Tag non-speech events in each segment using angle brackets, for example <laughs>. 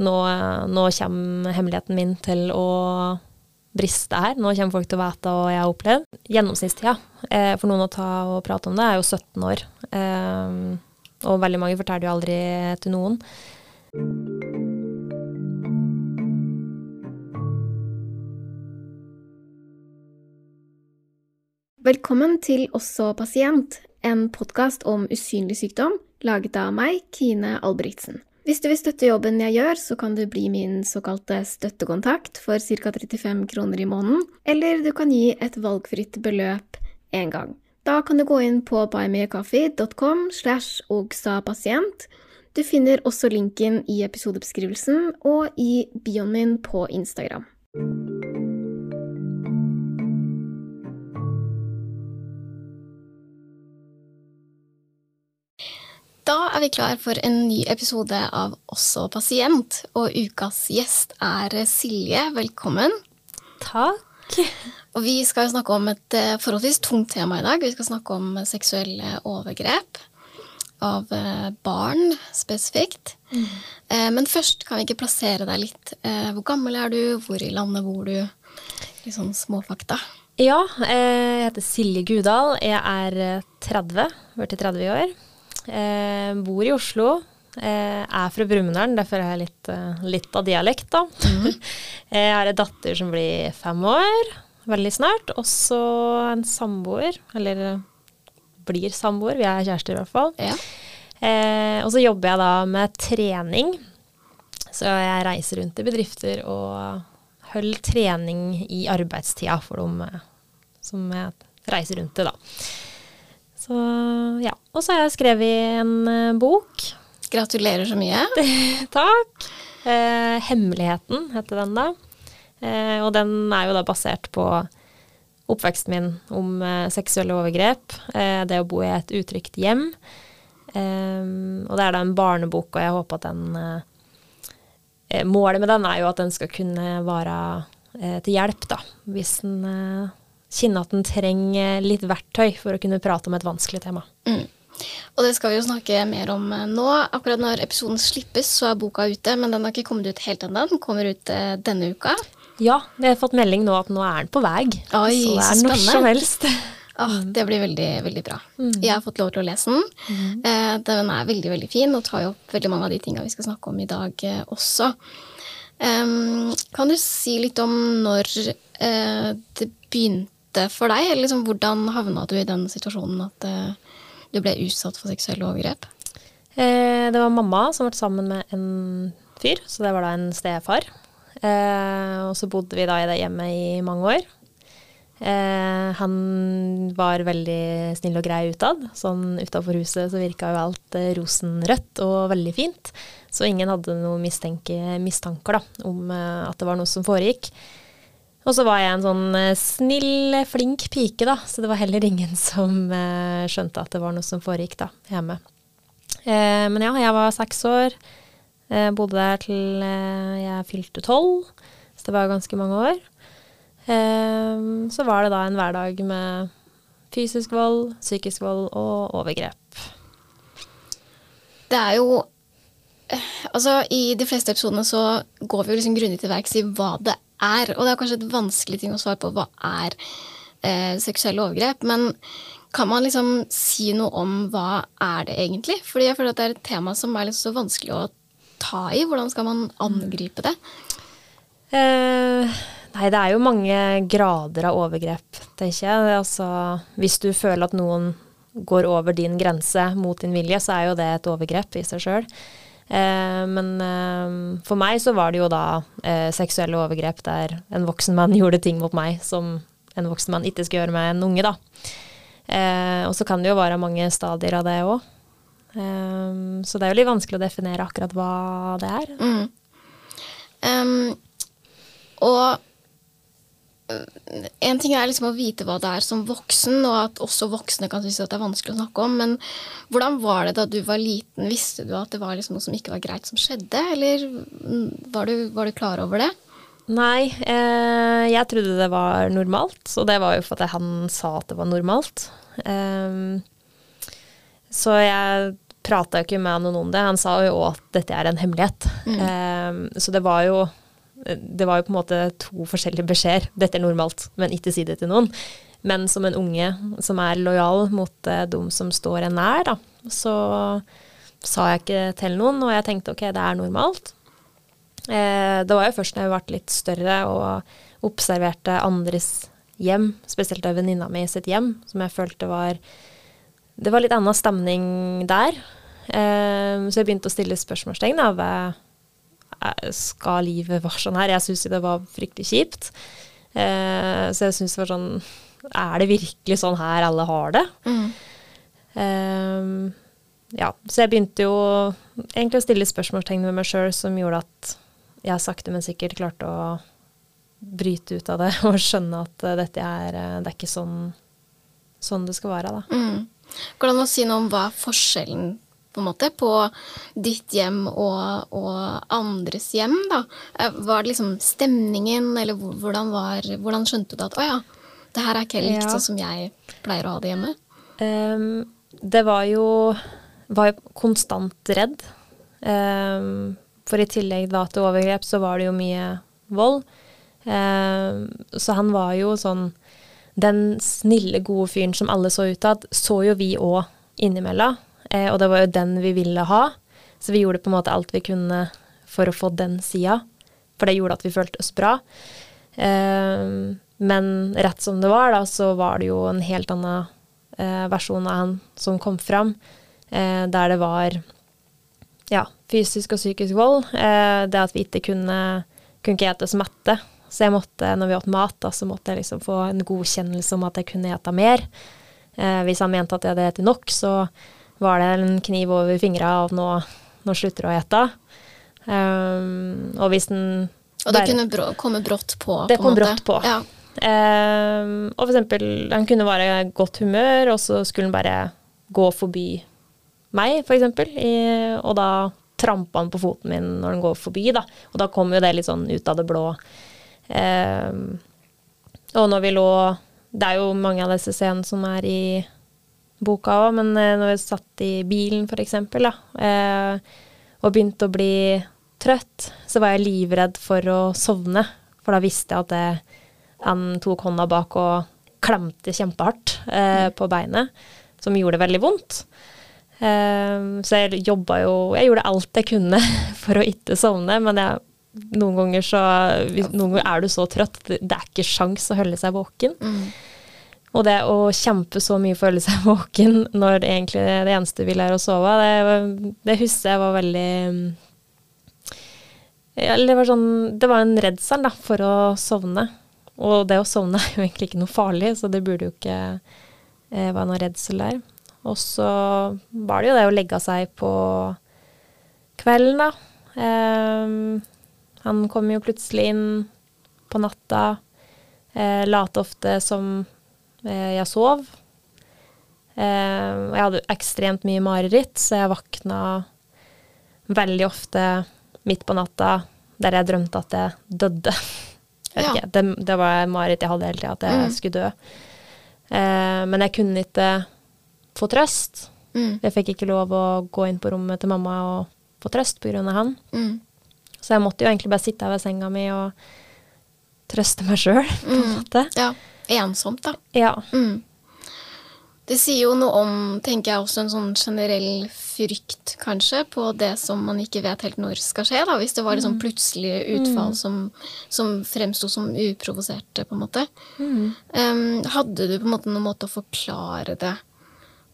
nå, nå kommer hemmeligheten min til å briste her. Nå kommer folk til å vite hva jeg har opplevd. Gjennomsnittstida eh, for noen å ta og prate om det er jo 17 år. Eh, og veldig mange forteller jo aldri til noen. Velkommen til Også pasient, en podkast om usynlig sykdom, laget av meg, Kine Albrigtsen. Hvis du vil støtte jobben jeg gjør, så kan du bli min såkalte støttekontakt for ca. 35 kroner i måneden, eller du kan gi et valgfritt beløp én gang. Da kan du gå inn på buymeacoffee.com slash ogsapasient. Du finner også linken i episodebeskrivelsen og i bioen min på Instagram. Da er vi klar for en ny episode av Også pasient, og ukas gjest er Silje. Velkommen. Takk. Og vi skal snakke om et eh, forholdsvis tungt tema i dag. Vi skal snakke om seksuelle overgrep av eh, barn spesifikt. Mm. Men først kan vi ikke plassere deg litt. Hvor gammel er du? Hvor i landet bor du? Litt sånn småfakta. Ja, jeg heter Silje Gudal. Jeg er 30, blitt 30 i år. Eh, bor i Oslo. Eh, er fra Brumunddal, derfor har jeg litt, eh, litt, av dialekt, da. Mm. <laughs> jeg har en datter som blir fem år veldig snart. Også en samboer, eller blir samboer. Vi er kjærester i hvert fall. Ja. Eh, og så jobber jeg da med trening. Så jeg reiser rundt i bedrifter og holder trening i arbeidstida for dem som jeg reiser rundt til, da. Så ja. Og så har jeg skrevet en uh, bok. Gratulerer så mye. <laughs> Takk. Eh, 'Hemmeligheten' heter den da. Eh, og den er jo da basert på oppveksten min om eh, seksuelle overgrep. Eh, det å bo i et utrygt hjem. Eh, og det er da en barnebok, og jeg håper at den Målet med den er jo at den skal kunne være til hjelp, da. Hvis den kjenne at en trenger litt verktøy for å kunne prate om et vanskelig tema. Mm. Og det skal vi jo snakke mer om eh, nå. Akkurat når episoden slippes, så er boka ute, men den har ikke kommet ut helt ennå. Den kommer ut eh, denne uka. Ja, vi har fått melding nå at nå er den på vei. Oi, så det er når som helst. <laughs> Ah, det blir veldig veldig bra. Mm. Jeg har fått lov til å lese den. Mm. Eh, den er veldig veldig fin og tar jo opp veldig mange av de tinga vi skal snakke om i dag eh, også. Um, kan du si litt om når eh, det begynte dette for deg? Liksom, hvordan havna du i den situasjonen at uh, du ble utsatt for seksuelle overgrep? Eh, det var mamma som ble sammen med en fyr, så det var da en stefar. Eh, og så bodde vi da i det hjemmet i mange år. Eh, han var veldig snill og grei utad. Sånn utafor huset så virka jo alt eh, rosenrødt og veldig fint. Så ingen hadde noen mistanker da, om eh, at det var noe som foregikk. Og så var jeg en sånn uh, snill, flink pike, da, så det var heller ingen som uh, skjønte at det var noe som foregikk da, hjemme. Men ja, jeg var seks år. bodde der til jeg fylte tolv, så det var ganske mange år. så var det da en hverdag med fysisk vold, psykisk vold og overgrep. Det er jo Altså, i de fleste episodene så går vi jo liksom grundig til verks i hva det er. Og det er kanskje et vanskelig ting å svare på hva er eh, seksuelle overgrep. Men kan man liksom si noe om hva er det egentlig? Fordi jeg føler at det er et tema som er så vanskelig å ta i. Hvordan skal man angripe det? Eh, nei, det er jo mange grader av overgrep, tenker jeg. Altså, hvis du føler at noen går over din grense mot din vilje, så er jo det et overgrep i seg sjøl. Eh, men eh, for meg så var det jo da eh, seksuelle overgrep der en voksen mann <laughs> gjorde ting mot meg som en voksen mann ikke skal gjøre med en unge, da. og så kan det jo være mange stadier av det òg. så det er jo litt vanskelig å definere akkurat hva det er. Mm. Um, og en ting er liksom å vite hva det er som voksen, og at også voksne kan synes at det er vanskelig å snakke om. Men hvordan var det da du var liten? Visste du at det var liksom noe som ikke var greit som skjedde, eller var du, var du klar over det? Nei, eh, jeg trodde det var normalt, og det var jo fordi han sa at det var normalt. Eh, så jeg prata ikke med noen om det. Han sa jo òg at dette er en hemmelighet. Eh, så det var jo det var jo på en måte to forskjellige beskjeder. Dette er normalt, men ikke si det til noen. Men som en unge som er lojal mot eh, de som står en nær, da, så sa jeg ikke til noen, og jeg tenkte ok, det er normalt. Eh, det var jo først når jeg ble litt større og observerte andres hjem, spesielt av venninna mi sitt hjem, som jeg følte var Det var litt annen stemning der. Eh, så jeg begynte å stille spørsmålstegn Eh, skal livet være sånn her? Jeg syns det var fryktelig kjipt. Eh, så jeg syns det var sånn Er det virkelig sånn her alle har det? Mm. Eh, ja, så jeg begynte jo egentlig å stille spørsmålstegn ved meg sjøl som gjorde at jeg sakte, men sikkert klarte å bryte ut av det <laughs> og skjønne at uh, dette er, uh, det er ikke sånn, sånn det skal være. Da. Mm. Går det an å si noe om hva forskjellen på en måte, på ditt hjem og, og, andres hjem, da. Eh, var det liksom stemningen, eller hvordan, var, hvordan skjønte du at å ja, det her er ikke helt ja. sånn som jeg pleier å ha det hjemme? Um, det var jo var jo konstant redd. Um, for i tillegg da til overgrep, så var det jo mye vold. Um, så han var jo sånn Den snille, gode fyren som alle så ut av, så jo vi òg innimellom. Eh, og det var jo den vi ville ha. Så vi gjorde på en måte alt vi kunne for å få den sida. For det gjorde at vi følte oss bra. Eh, men rett som det var, da, så var det jo en helt annen eh, versjon av han som kom fram. Der det var ja, fysisk og psykisk vold. Det at vi ikke kunne, kunne ikke ete mette. Så jeg måtte, når vi åt mat, da, så måtte jeg liksom få en godkjennelse om at jeg kunne ete mer. Hvis han mente at jeg hadde spist nok, så var det en kniv over fingra av nå, nå slutter du å ete. Um, og hvis den Og det kunne brå, komme brått på? Det på kom brått på. Ja. Um, og for eksempel, han kunne være i godt humør, og så skulle han bare gå forbi meg, for eksempel. I, og da trampa han på foten min når han går forbi, da. Og da kom jo det litt sånn ut av det blå. Um, og når vi lå Det er jo mange av disse scenene som er i boka òg, men eh, når jeg satt i bilen f.eks. Eh, og begynte å bli trøtt, så var jeg livredd for å sovne. For da visste jeg at det, han tok hånda bak og klemte kjempehardt eh, mm. på beinet, som gjorde det veldig vondt. Eh, så jeg jobba jo Jeg gjorde alt jeg kunne <laughs> for å ikke sovne, men jeg, noen ganger så Noen ganger er du så trøtt, det, det er ikke sjans å holde seg våken. Mm. Og det å kjempe så mye for å holde seg <laughs> våken når egentlig det eneste du vil er å sove, det, det husker jeg var veldig ja, det, var sånn, det var en redsel da, for å sovne. Og det å sovne <laughs> er jo egentlig ikke noe farlig, så det burde jo ikke eh, være noe redsel der. Og så var det jo det å legge seg på kvelden, da. Eh, han kom jo plutselig inn på natta. Eh, late ofte som jeg sov. Og jeg hadde ekstremt mye mareritt, så jeg våkna veldig ofte midt på natta der jeg drømte at jeg døde. Ja. Det, det, var mareritt jeg hadde hele tida, at jeg mm. skulle dø. Eh, men jeg kunne ikke få trøst. Mm. Jeg fikk ikke lov å gå inn på rommet til mamma og få trøst pga. han. Mm. Så jeg måtte jo egentlig bare sitte her ved senga mi og trøste meg sjøl, <laughs> på en mm. måte. Ja ensomt, da. Ja. Mm. Det sier jo noe om, tenker jeg, også en sånn generell frykt, kanskje, på det som man ikke vet helt når skal skje, da. Hvis det var liksom plutselige utfall mm. som, som fremsto som uprovoserte, på en måte. Mm. Um, hadde du på en måte noen måte å forklare det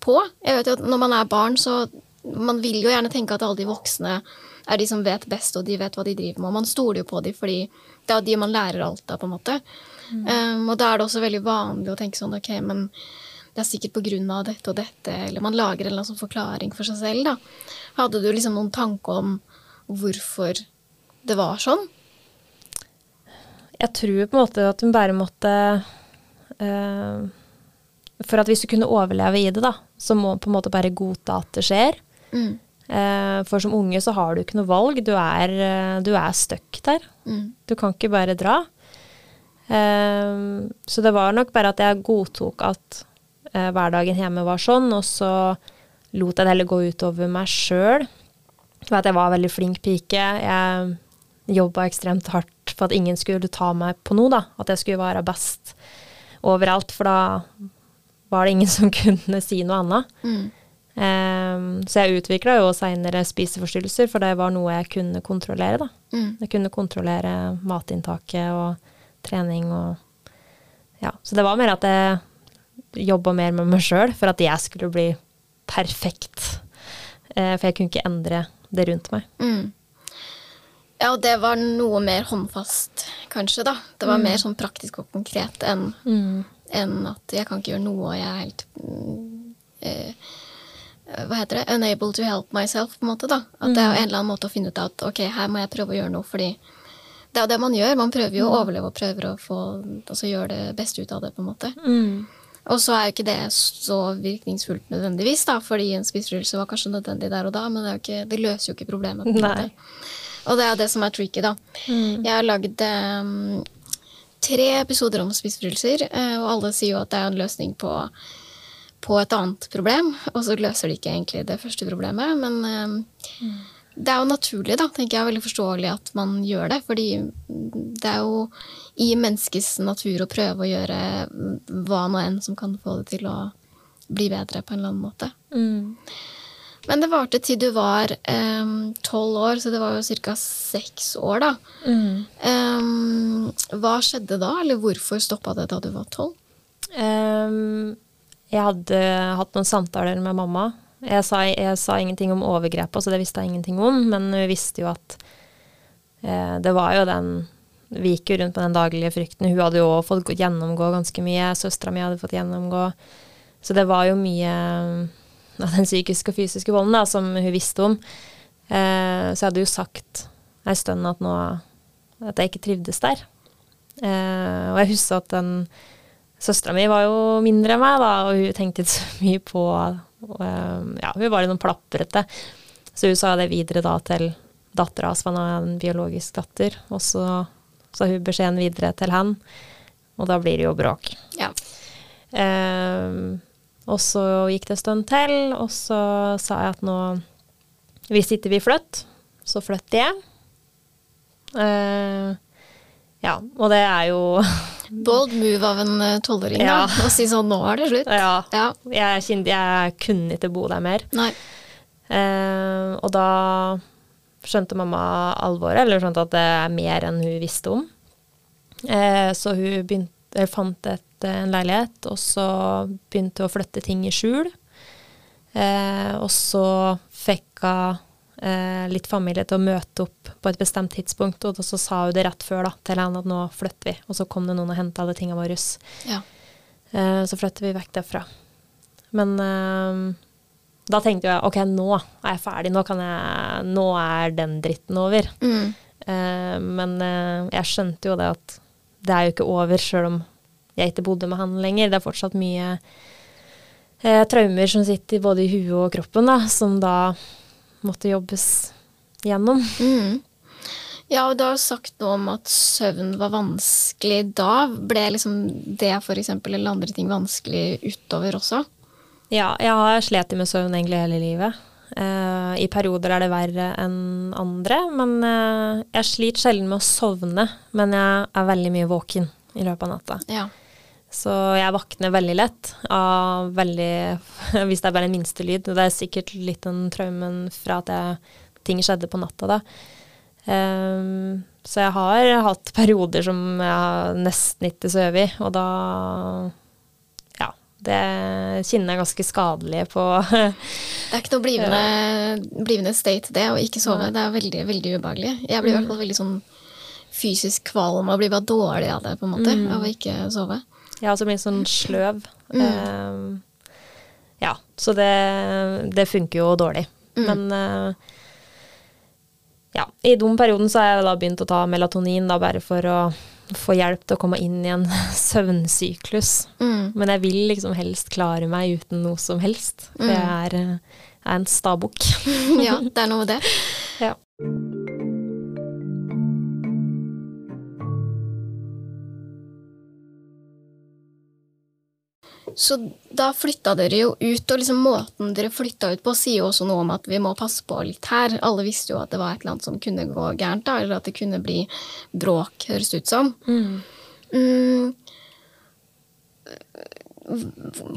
på? Jeg vet jo at når man er barn, så man vil jo gjerne tenke at alle de voksne er de som vet best, og de vet hva de driver med. Og man stoler jo på dem fordi det er de man lærer alt av, på en måte. Mm. Um, og da er det også veldig vanlig å tenke sånn ok, men det er sikkert av dette og dette, eller man lager en eller annen sånn forklaring for seg selv, da. Hadde du liksom noen tanke om hvorfor det var sånn? Jeg tror på en måte at hun bare måtte uh, For at hvis du kunne overleve i det, da, så må på en måte bare godta at det skjer. Mm. Uh, for som unge så har du ikke noe valg. Du er, uh, du er stuck der. Mm. Du kan ikke bare dra. Um, så det var nok bare at jeg godtok at hverdagen hjemme var sånn, og så lot jeg det heller gå utover meg sjøl. For at jeg var veldig flink pike. Jeg jobba ekstremt hardt for at ingen skulle ta meg på noe, da. At jeg skulle være best overalt, for da var det ingen som <laughs> kunne si noe annet. Mm. Um, så jeg utvikla jo seinere spiseforstyrrelser, for det var noe jeg kunne kontrollere, da. Mm. Jeg kunne kontrollere matinntaket og trening og Ja. Så det var mer at jeg jobba mer med meg sjøl for at jeg skulle bli perfekt. Eh, for jeg kunne ikke endre det rundt meg. Mm. Ja, og det var noe mer håndfast, kanskje, da. Det var mer sånn praktisk og konkret enn enn at jeg kan ikke gjøre noe, og jeg er helt mm, eh, Hva heter det? Unable to help myself, på en måte. da. At det er en eller annen måte å finne ut at ok, her må jeg prøve å gjøre noe, fordi det er jo det man gjør. Man prøver jo å overleve og prøver å få, altså gjøre det beste ut av det, på en måte. Og så er jo ikke det så virkningsfullt nødvendigvis, da, fordi en spiseforstyrrelse var kanskje nødvendig der og da, men det, ikke, det løser jo ikke problemet. på en Nei. måte. Og det er det som er tricky, da. Jeg har lagd um, tre episoder om spiseforstyrrelser, eh, og alle sier jo at det er en løsning på, på et annet problem, og så løser de ikke egentlig det første problemet, men eh, det er jo naturlig, da, tenker jeg, veldig forståelig at man gjør det, fordi det er jo i menneskets natur å prøve å gjøre hva nå enn som kan få det til å bli bedre på en eller annen måte. Men det varte til du var tolv år, så det var jo ca. seks år, da. Em, hva skjedde da, eller hvorfor stoppa det da du var tolv? Um, jeg hadde hatt noen samtaler med mamma. Jeg sa, jeg sa ingenting om overgrepet, så det visste jeg ingenting om, men hun visste jo at eh, det var jo den Vi gikk jo rundt med den daglige frykten. Hun hadde jo også fått gjennomgå ganske mye. Søstera mi hadde fått gjennomgå. Så det var jo mye av den psykiske og fysiske volden da, som hun visste om. Eh, så jeg hadde jo sagt ei stund at nå at jeg ikke trivdes der. Eh, og jeg husker at den Søstera mi var jo mindre enn meg, da, og hun tenkte ikke så <laughs> mye på og, eh, Ja, hun var litt sånn plaprete. Så hun sa det videre da til dattera hans, han har en biologisk datter. Og så sa hun beskjeden videre til han, og da blir det jo bråk. Ja. Um, og så gikk det en stund til, og så sa jeg at nå Hvis ikke vi flytter, så flytter jeg. Uh, ja, og det er jo <laughs> Bold move av en eh, tolvåring, Ja. Å si sånn, nå er det slutt. Ja. Ja. Jeg, kjente, jeg kunne ikke bo der mer. Eh, og da skjønte mamma alvoret, eller skjønte at det er mer enn hun visste om. Eh, så hun begynte, fant et, en leilighet, og så begynte hun å flytte ting i skjul. Eh, og så fikk hun eh, litt familie til å møte opp på et bestemt tidspunkt, og så sa hun det rett før da, til henne at nå flytter vi. Og så kom det noen og henta alle tingene våre. Ja. Eh, så flytter vi vekk derfra. Men eh, da tenkte jeg ok, nå er jeg ferdig, nå, kan jeg, nå er den dritten over. Mm. Eh, men eh, jeg skjønte jo det at det er jo ikke over sjøl om jeg ikke bodde med han lenger. Det er fortsatt mye eh, traumer som sitter både i huet og kroppen, da, som da måtte jobbes gjennom. Mm. Ja, og du har jo sagt noe om at søvn var vanskelig da. Ble liksom det eksempel eller andre ting vanskelig utover også? Ja, jeg har slitt med søvn egentlig hele livet. Uh, I perioder er det verre enn andre, men uh, jeg sliter sjelden med å sovne. Men jeg er veldig mye våken i løpet av natta. Ja. Så jeg våkner veldig lett av veldig <laughs> Hvis det er bare en minste lyd. Det er sikkert litt den traumen fra at jeg, ting skjedde på natta da. Um, så jeg har hatt perioder som jeg nesten ikke sovet i, og da Ja. Det kjenner jeg ganske skadelig på Det er ikke noe blivende, blivende state, det, å ikke sove. Det er veldig, veldig ubehagelig. Jeg blir i hvert fall veldig sånn fysisk kvalm og blir bare dårlig av det, på en måte, av å ikke sove. Jeg så blir blitt sånn sløv. Ehm, ja, så det, det funker jo dårlig. Men uh, ja, i den perioden så har jeg da begynt å ta melatonin da bare for å få hjelp til å komme inn i en <laughs> søvnsyklus. Mm. Men jeg vil liksom helst klare meg uten noe som helst. For jeg er, eh, er en stabukk. <laughs> Ja, det er noe med det. <laughs> ja. Så da flytta dere jo ut, og liksom måten dere flytta ut på, sier jo også noe om at vi må passe på litt her. Alle visste jo at det var et eller annet som kunne gå gærent, da, eller at det kunne bli bråk, høres det ut som. Mm.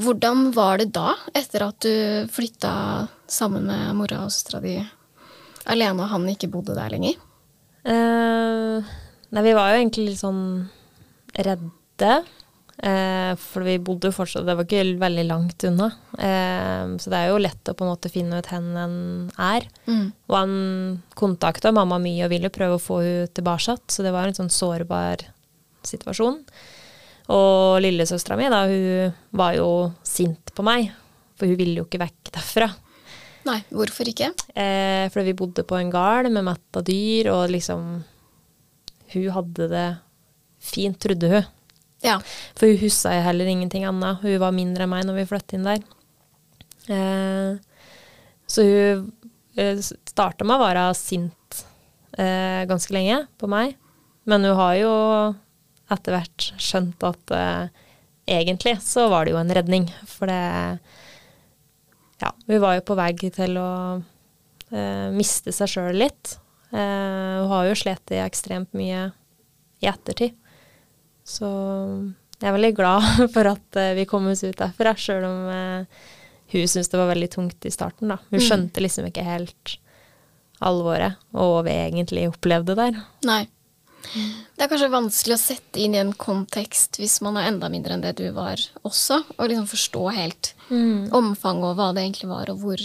Hvordan var det da, etter at du flytta sammen med mora og søstera di alene, og han ikke bodde der lenger? Uh, nei, vi var jo egentlig litt sånn redde. Eh, for vi bodde jo fortsatt Det var ikke veldig langt unna. Eh, så det er jo lett å på en måte finne ut hvor en er. Mm. Og han kontakta mamma mye og ville prøve å få henne tilbake, så det var en sånn sårbar situasjon. Og lillesøstera mi, da, hun var jo sint på meg, for hun ville jo ikke vekk derfra. Nei, hvorfor ikke? Eh, fordi vi bodde på en gard med metta dyr, og liksom Hun hadde det fint, trodde hun. Ja. For hun huska jo heller ingenting annet. Hun var mindre enn meg når vi flyttet inn der. Eh, så hun eh, starta med å være sint eh, ganske lenge på meg. Men hun har jo etter hvert skjønt at eh, egentlig så var det jo en redning. For det Ja, hun var jo på vei til å eh, miste seg sjøl litt. Eh, hun har jo slitt ekstremt mye i ettertid. Så jeg er veldig glad <laughs> for at eh, vi kom oss ut derfra, sjøl om eh, hun syntes det var veldig tungt i starten. da. Hun Mm. skjønte liksom ikke helt alvoret, og hva vi egentlig opplevde der. Nei. Det er kanskje vanskelig å sette inn i en kontekst hvis man er enda mindre enn det du var også, og liksom forstå helt omfanget og hva det egentlig var, og hvor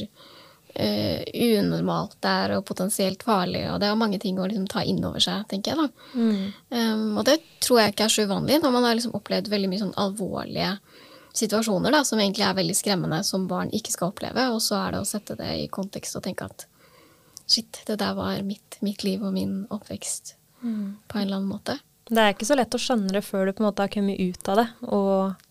eh, unormalt det er og potensielt farlig, og det er mange ting å liksom ta inn over seg, tenker jeg da. Um, og det tror jeg ikke er så uvanlig når man har liksom opplevd veldig mye sånn alvorlige situasjoner da, som egentlig er veldig skremmende, som barn ikke skal oppleve, og så er det å sette det i kontekst og tenke at shit, det der var mitt, mitt liv og min oppvekst på en eller annen måte. Det er ikke så lett å skjønne det før du på en måte har kommet ut av det, og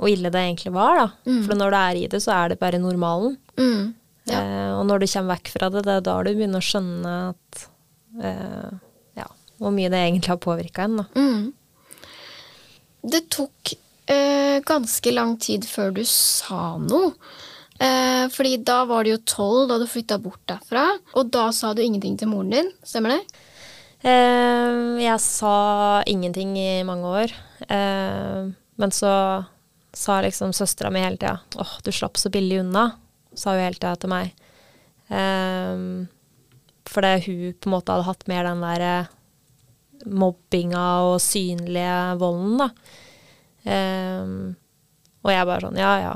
hvor ille det egentlig var. da. Mm. For når du er i det, så er det bare normalen. Mm. Ja. Eh, og når du kommer vekk fra det, det er da du begynner å skjønne at eh, ja, hvor mye det egentlig har påvirka en. da. Mm. Det tok eh, ganske lang tid før du sa noe. Eh, fordi da var du jo tolv da du flytta bort derfra, og da sa du ingenting til moren din, stemmer det? Eh, jeg sa ingenting i mange år. Eh, men så sa liksom søstera mi hele tida 'Åh, du slapp så billig unna', sa hun hele tida til meg. For fordi hun på en måte hadde hatt mer den der eh, mobbinga og synlige volden, da. Um, og jeg bare sånn Ja, ja.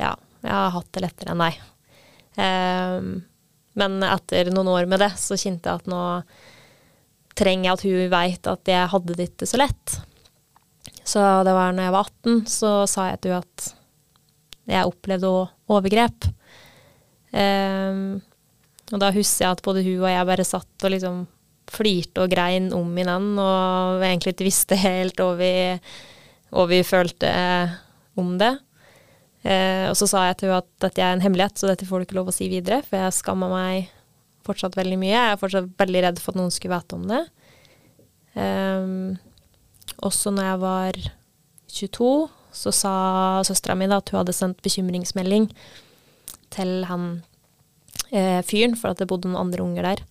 Ja, jeg har hatt det lettere enn deg. Um, men etter noen år med det, så kjente jeg at nå trenger jeg at hun veit at jeg hadde det ikke så lett. Så det var når jeg var 18, så sa jeg til hun at jeg opplevde òg overgrep. Um, og da husker jeg at både hun og jeg bare satt og liksom flirte og grein om hverandre, og vi egentlig ikke visste helt hva vi, hva vi følte om det. Uh, og så sa jeg til henne at dette er en hemmelighet, så dette får du ikke lov å si videre, for jeg skammer meg fortsatt veldig mye. Jeg er fortsatt veldig redd for at noen skulle vite om det. Um, også når jeg var 22, så sa søstera mi at hun hadde sendt bekymringsmelding til han eh, fyren, for at det bodde noen andre unger der.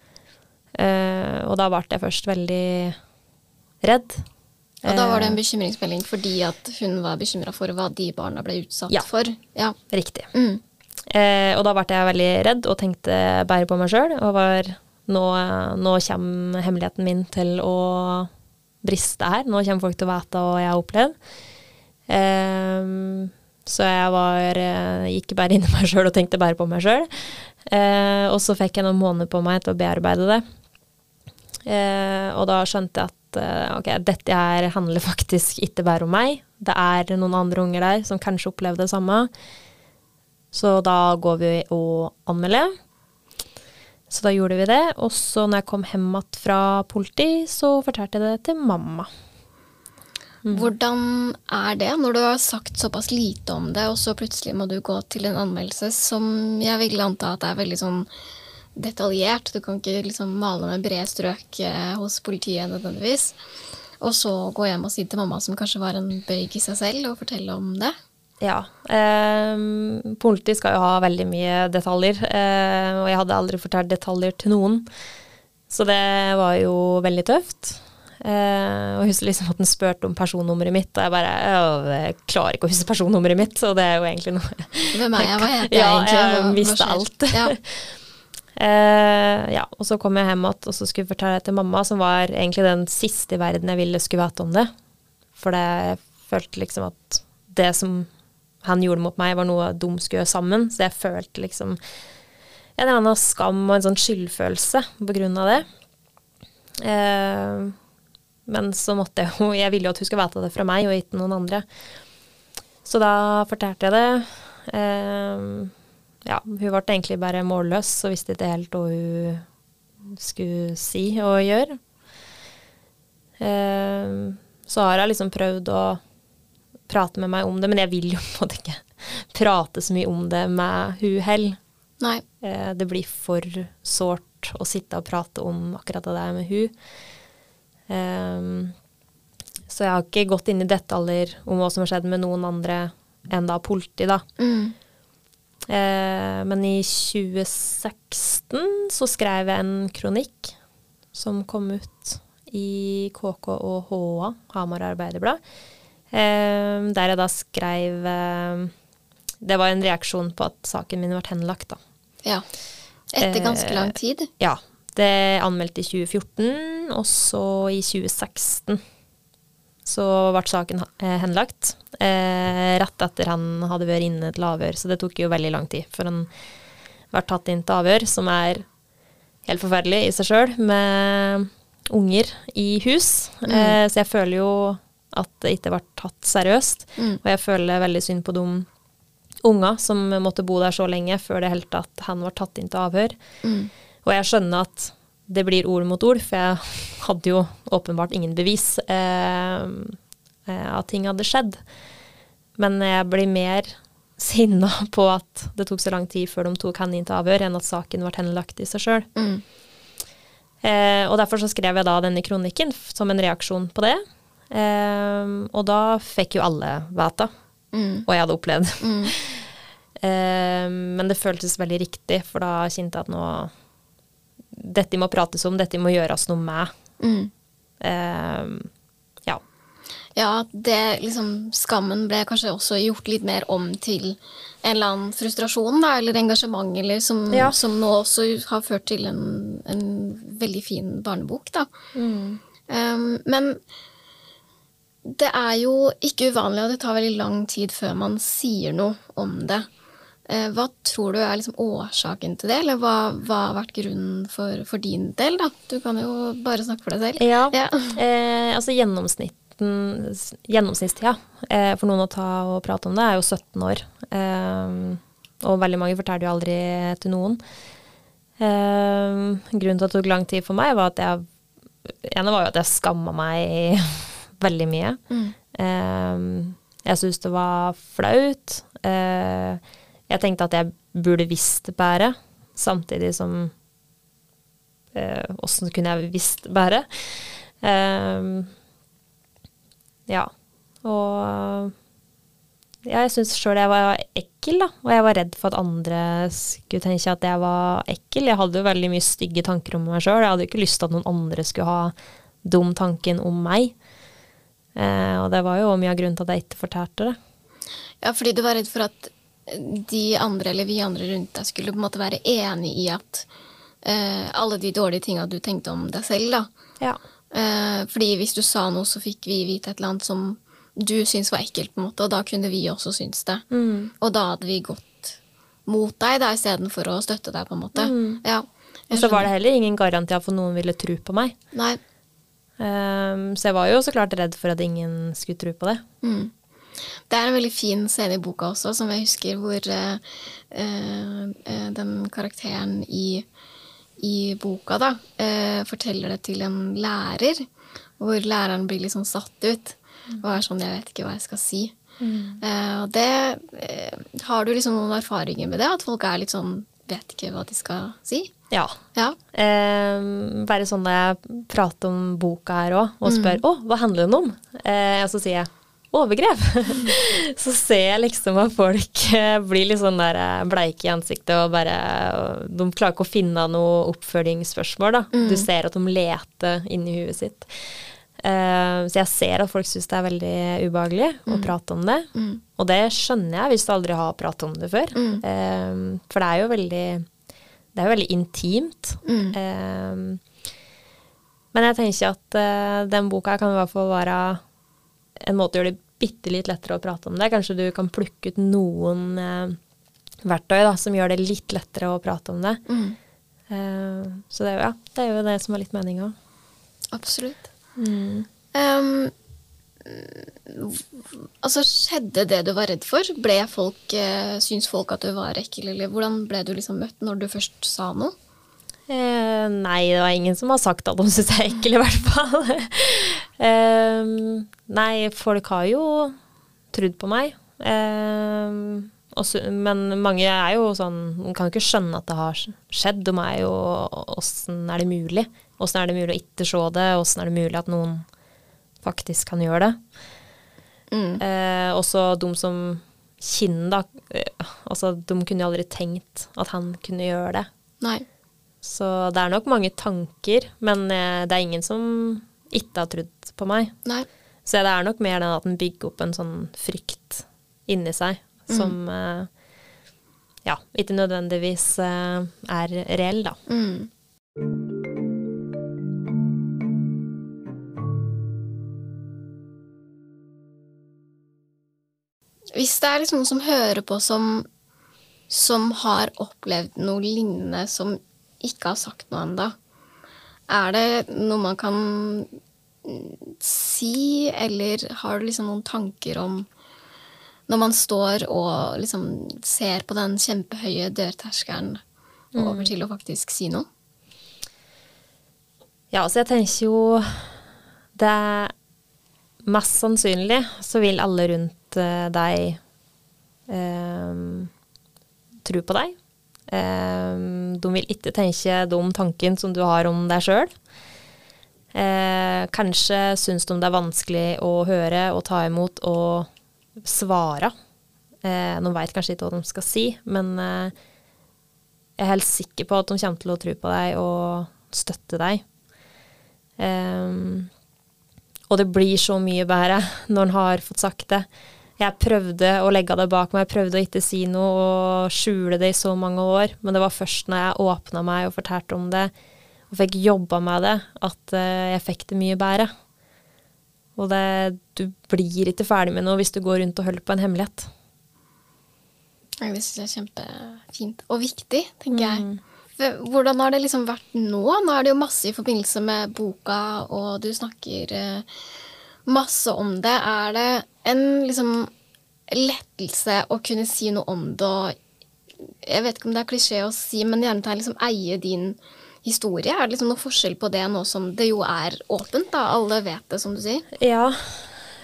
Eh, og da ble jeg først veldig redd. Og da var det en Eh, bekymringsmelding fordi at hun var bekymra for hva de barna ble utsatt Ja. for. Ja. Riktig. Mm. Eh, og da ble jeg veldig redd og tenkte bare på meg sjøl. Og var nå, nå kommer hemmeligheten min til å briste her. Nå kommer folk til å vite hva jeg har opplevd. Eh, så jeg var, eh, gikk bare inn i meg sjøl og tenkte bare på meg sjøl. Eh, og så fikk jeg noen måneder på meg til å bearbeide det. Eh, og da skjønte jeg at eh, ok, dette her handler faktisk ikke bare om meg. Det er noen andre unger der som kanskje opplevde det samme. Så da går vi og anmelder. Så da gjorde vi det. Og så når jeg kom hjem igjen fra politi, så fortalte jeg det til mamma. Mm. Hvordan er det når du har sagt såpass lite om det, og så plutselig må du gå til en anmeldelse som jeg vil anta at er veldig sånn detaljert. Du kan ikke liksom male med brede strøk eh, hos politiet nødvendigvis. Og så gå hjem og si til mamma, som kanskje var en bøyg i seg selv, og fortelle om det. Ja. Eh, politi skal jo ha veldig mye detaljer, eh, og jeg hadde aldri fortalt detaljer til noen. Så det var jo veldig tøft. Eh, og husker liksom at han spurte om personnummeret mitt, og jeg bare jeg klarer ikke å huske personnummeret mitt, så det er jo egentlig noe Hvem er jeg, hva heter jeg ja, egentlig? Ja, jeg visste alt. Ja. uh, <laughs> ja, og så kom jeg hjem igjen og så skulle jeg fortelle det til mamma, som var egentlig den siste i verden jeg ville skulle vite om det. For det, jeg følte liksom at det som han gjorde mot meg, var noe de skulle gjøre sammen. Så jeg følte liksom en eller annen skam og en sånn skyldfølelse på grunn av det. Eh, men så måtte jeg jo Jeg ville jo at hun skulle vite det fra meg, og ikke noen andre. Så da fortalte jeg det. Eh, ja, hun ble egentlig bare målløs og visste ikke helt hva hun skulle si og gjøre. Eh, så har jeg liksom prøvd å prate med meg om det, men jeg vil jo på en måte ikke prate så mye om det med hun heller. Eh, det blir for sårt å sitte og prate om akkurat det der med hun. Ehm, så jeg har ikke gått inn i detaljer om hva som har skjedd med noen andre enn da politi, da. Mm. Eh, men i 2016 så skrev jeg en kronikk som kom ut i KK og HA, Hamar Arbeiderblad, eh, der jeg da skrev eh, Det var en reaksjon på at saken min ble henlagt, da. Ja. Etter ganske lang tid. Ja. Det er anmeldt i 2014, og så i 2016 så ble saken eh, henlagt. Eh, rett etter han hadde vært inne til avhør, så det tok jo veldig lang tid før han ble tatt inn til avhør, som er helt forferdelig i seg sjøl, med unger i hus. Eh, så jeg føler jo at det ikke ble tatt seriøst, Mm. og jeg føler veldig synd på de unger som måtte bo der så lenge før det helt tatt han var tatt inn til avhør. Mm. Og jeg skjønner at det blir ord mot ord, for jeg hadde jo åpenbart ingen bevis eh, eh, at ting hadde skjedd. Men jeg blir mer <laughs> sinna på at det tok så lang tid før de tok henne inn til avhør, enn at saken ble henlagt i seg sjøl. Mm. Eh, og derfor så skrev jeg da denne kronikken som en reaksjon på det. Eh, og da fikk jo alle vite Mm. hva jeg hadde opplevd. Mm. <laughs> Eh, men det føltes veldig riktig, for da kjente jeg at nå Dette må prates om, dette må gjøres noe med. Mm. Eh, ja. Ja, det liksom Skammen ble kanskje også gjort litt mer om til en eller annen frustrasjon, da, eller engasjement, eller som, Ja. som nå også har ført til en, en veldig fin barnebok, da. Um, men det er jo ikke uvanlig, og det tar veldig lang tid før man sier noe om det. Eh, hva tror du er liksom årsaken til det, eller hva, hva har vært grunnen for, for din del? da? Du kan jo bare snakke for deg selv. ja. Ja. Eh, altså gjennomsnittstida eh, for noen å ta og prate om det, er jo 17 år. Eh, og veldig mange forteller jo aldri til noen. Eh, grunnen til at det tok lang tid for meg, var at jeg ene var jo at jeg skamma meg <laughs> veldig mye. Mm. Eh, jeg syntes det var flaut. Eh, jeg tenkte at jeg burde visst bedre, samtidig som eh, kunne jeg visst bedre? Eh, ja. Og ja, jeg syns sjøl jeg var ekkel, da. Og jeg var redd for at andre skulle tenke at jeg var ekkel. Jeg hadde jo veldig mye stygge tanker om meg sjøl. Jeg hadde jo ikke lyst til at noen andre skulle ha dum tanken om meg. Eh, og det var jo mye av grunnen til at jeg ikke fortalte det. Ja, fordi du var redd for at de andre, eller vi andre rundt deg, skulle på en måte være enig i at uh, alle de dårlige tinga du tenkte om deg selv, da. Ja. Uh, fordi hvis du sa noe, så fikk vi vite et eller annet som du syntes var ekkelt, på en måte, og da kunne vi også synes det. Mm. Og da hadde vi gått mot deg da, istedenfor å støtte deg, på en måte. Ja. Og så var det heller ingen garanti for at noen ville tro på meg. Nei. Um, så jeg var jo så klart redd for at ingen skulle tro på det. Mm. Det er en veldig fin scene i boka også, som jeg husker, hvor eh, eh, den karakteren i, i boka da, eh, forteller det til en lærer, hvor læreren blir liksom satt ut. Og er sånn 'Jeg vet ikke hva jeg skal si'. Eh, og det Har du liksom noen erfaringer med det? At folk er litt sånn Vet ikke hva de skal si? Ja. Ja. Eh, bare sånn når jeg prater om boka her òg, og spør 'Å, hva handler den om?' Eh, og så sier jeg overgrep. <laughs> så ser jeg liksom at folk eh, blir litt sånn der eh, bleike i ansiktet og bare De klarer ikke å finne noe oppfølgingsspørsmål, da. Mm. Du ser at de leter inni huet sitt. Eh, så jeg ser at folk syns det er veldig ubehagelig å prate om det. Mm. Og det skjønner jeg hvis du aldri har pratet om det før. Mm. Eh, for det er jo veldig Det er jo veldig intimt. Mm. Eh, men jeg tenker at den boka kan i hvert fall være en måte å gjøre det bitte litt lettere å prate om det. Kanskje du kan plukke ut noen eh, verktøy da, som gjør det litt lettere å prate om det. Mm. Eh, så det, ja, det er jo det som er litt meninga. Absolutt. Um, altså, skjedde det du var redd for? Ble folk, eh, Syns folk at du var ekkel, eller hvordan ble du liksom møtt når du først sa noe? Eh, nei, det var ingen som har sagt at de syns jeg er ekkel, i hvert fall. Eh, nei, folk har jo trodd på meg. Um, også, men mange er jo sånn kan jo ikke skjønne at det har skjedd. De er jo Åssen er det mulig? Åssen er det mulig å ikke se det? Åssen er det mulig at noen faktisk kan gjøre det? Mm. Eh, også de som Kinn, da. Eh, altså, de kunne jo aldri tenkt at han kunne gjøre det. Nei. Så det er nok mange tanker, men eh, det er ingen som ikke har trodd på meg. Nei. Så det er nok mer den at den bygger opp en sånn frykt inni seg som eh, ja, ikke nødvendigvis eh, er reell, da. Mm. Hvis det er liksom noen som hører på som, som har opplevd noe lignende, som ikke har sagt noe ennå, er det noe man kan mm, si, eller har du liksom noen tanker om når man står og liksom ser på den kjempehøye dørterskelen og over til å faktisk si noe? Ja, altså jeg tenker jo det er Mest sannsynlig så vil alle rundt eh, deg eh, tro på deg. Eh, de vil ikke tenke de tankene som du har om deg sjøl. Eh, kanskje syns de det er vanskelig å høre og ta imot og svare. Eh, de veit kanskje ikke hva de skal si, men eh, jeg er helt sikker på at de kommer til å tro på deg og støtte deg. Um, og det blir så mye bedre når en har fått sagt det. Jeg prøvde å legge det bak meg, jeg prøvde å ikke si noe og skjule det i så mange år, men det var først når jeg åpna meg og fortalte om det, og fikk jobba med det, at eh, jeg fikk det mye bedre. Og det, du blir ikke ferdig med noe hvis du går rundt og holder på en hemmelighet. Det syns jeg er kjempefint. Og viktig, tenker jeg. Hvordan har det liksom vært nå? Nå er det jo masse i forbindelse med boka, og du snakker eh, masse om det. Er det en liksom lettelse å kunne si noe om det, og jeg vet ikke om det er klisjé å si, men gjerne ta liksom eie din historie? Er det liksom noe forskjell på det nå som det jo er åpent, da? Alle vet det, som du sier. Ja.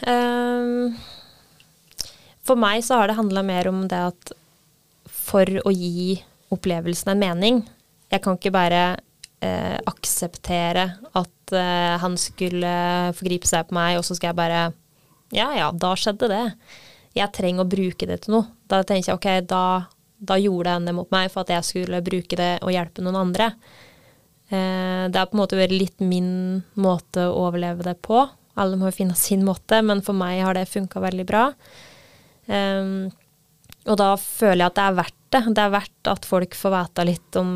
Um, for meg så har det handla mer om det at for å gi opplevelsen en mening Jeg kan ikke bare eh, akseptere at eh, han skulle forgripe seg på meg, og så skal jeg bare Ja ja, da skjedde det. Jeg trenger å bruke det til noe. Da tenker jeg ok, da, da gjorde han det mot meg for at jeg skulle bruke det og hjelpe noen andre. Uh, det har på en måte vært litt min måte å overleve det på. Alle må jo finne sin måte, men for meg har det funka veldig bra. Um, og da føler jeg at det er verdt det. Det er verdt at folk får vite litt om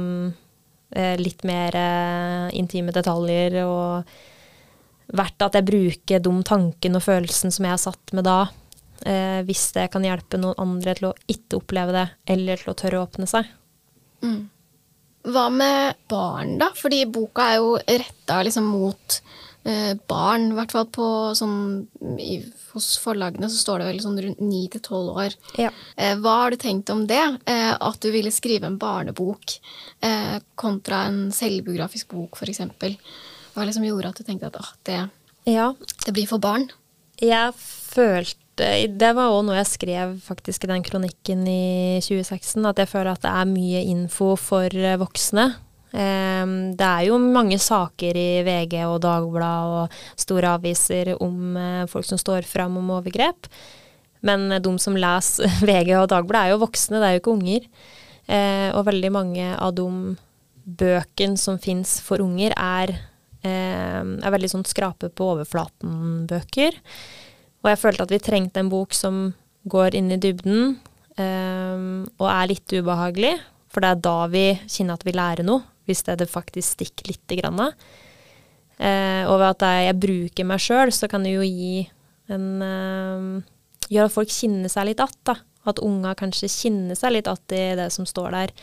litt mer eh, intime detaljer, og verdt at jeg bruker de tankene og følelsen som jeg har satt med da, eh, hvis det kan hjelpe noen andre til å ikke oppleve det, eller til å tørre å åpne seg. Hva med barn, da? Fordi boka er jo retta liksom mot eh, barn. I hvert fall på sånn i, Hos forlagene så står det vel sånn rundt ni til tolv år. Ja. Eh, hva har du tenkt om det? Eh, at du ville skrive en barnebok eh, kontra en selvbiografisk bok, f.eks. Hva liksom gjorde at du tenkte at ah, det, ja, det blir for barn? Jeg følte Det var òg noe jeg skrev faktisk i den kronikken i 2016, at jeg føler at det er mye info for eh, voksne. Eh, det er jo mange saker i VG og Dagbladet og store aviser om eh, folk som står fram om overgrep. Men de som leser <laughs> VG og Dagbladet er jo voksne, det er jo ikke unger. Eh, og veldig mange av de bøkene som fins for unger, er, eh, er veldig sånn skrape på overflaten-bøker. Og jeg følte at vi trengte en bok som går inn i dybden, eh, og er litt ubehagelig. For det er da vi kjenner at vi lærer noe, hvis det, det faktisk stikker lite grann. Eh, og ved at jeg bruker meg sjøl, så kan det jo gi en eh, Gjøre at folk kjenner seg litt att, da. At unga kanskje kjenner seg litt att i det som står der.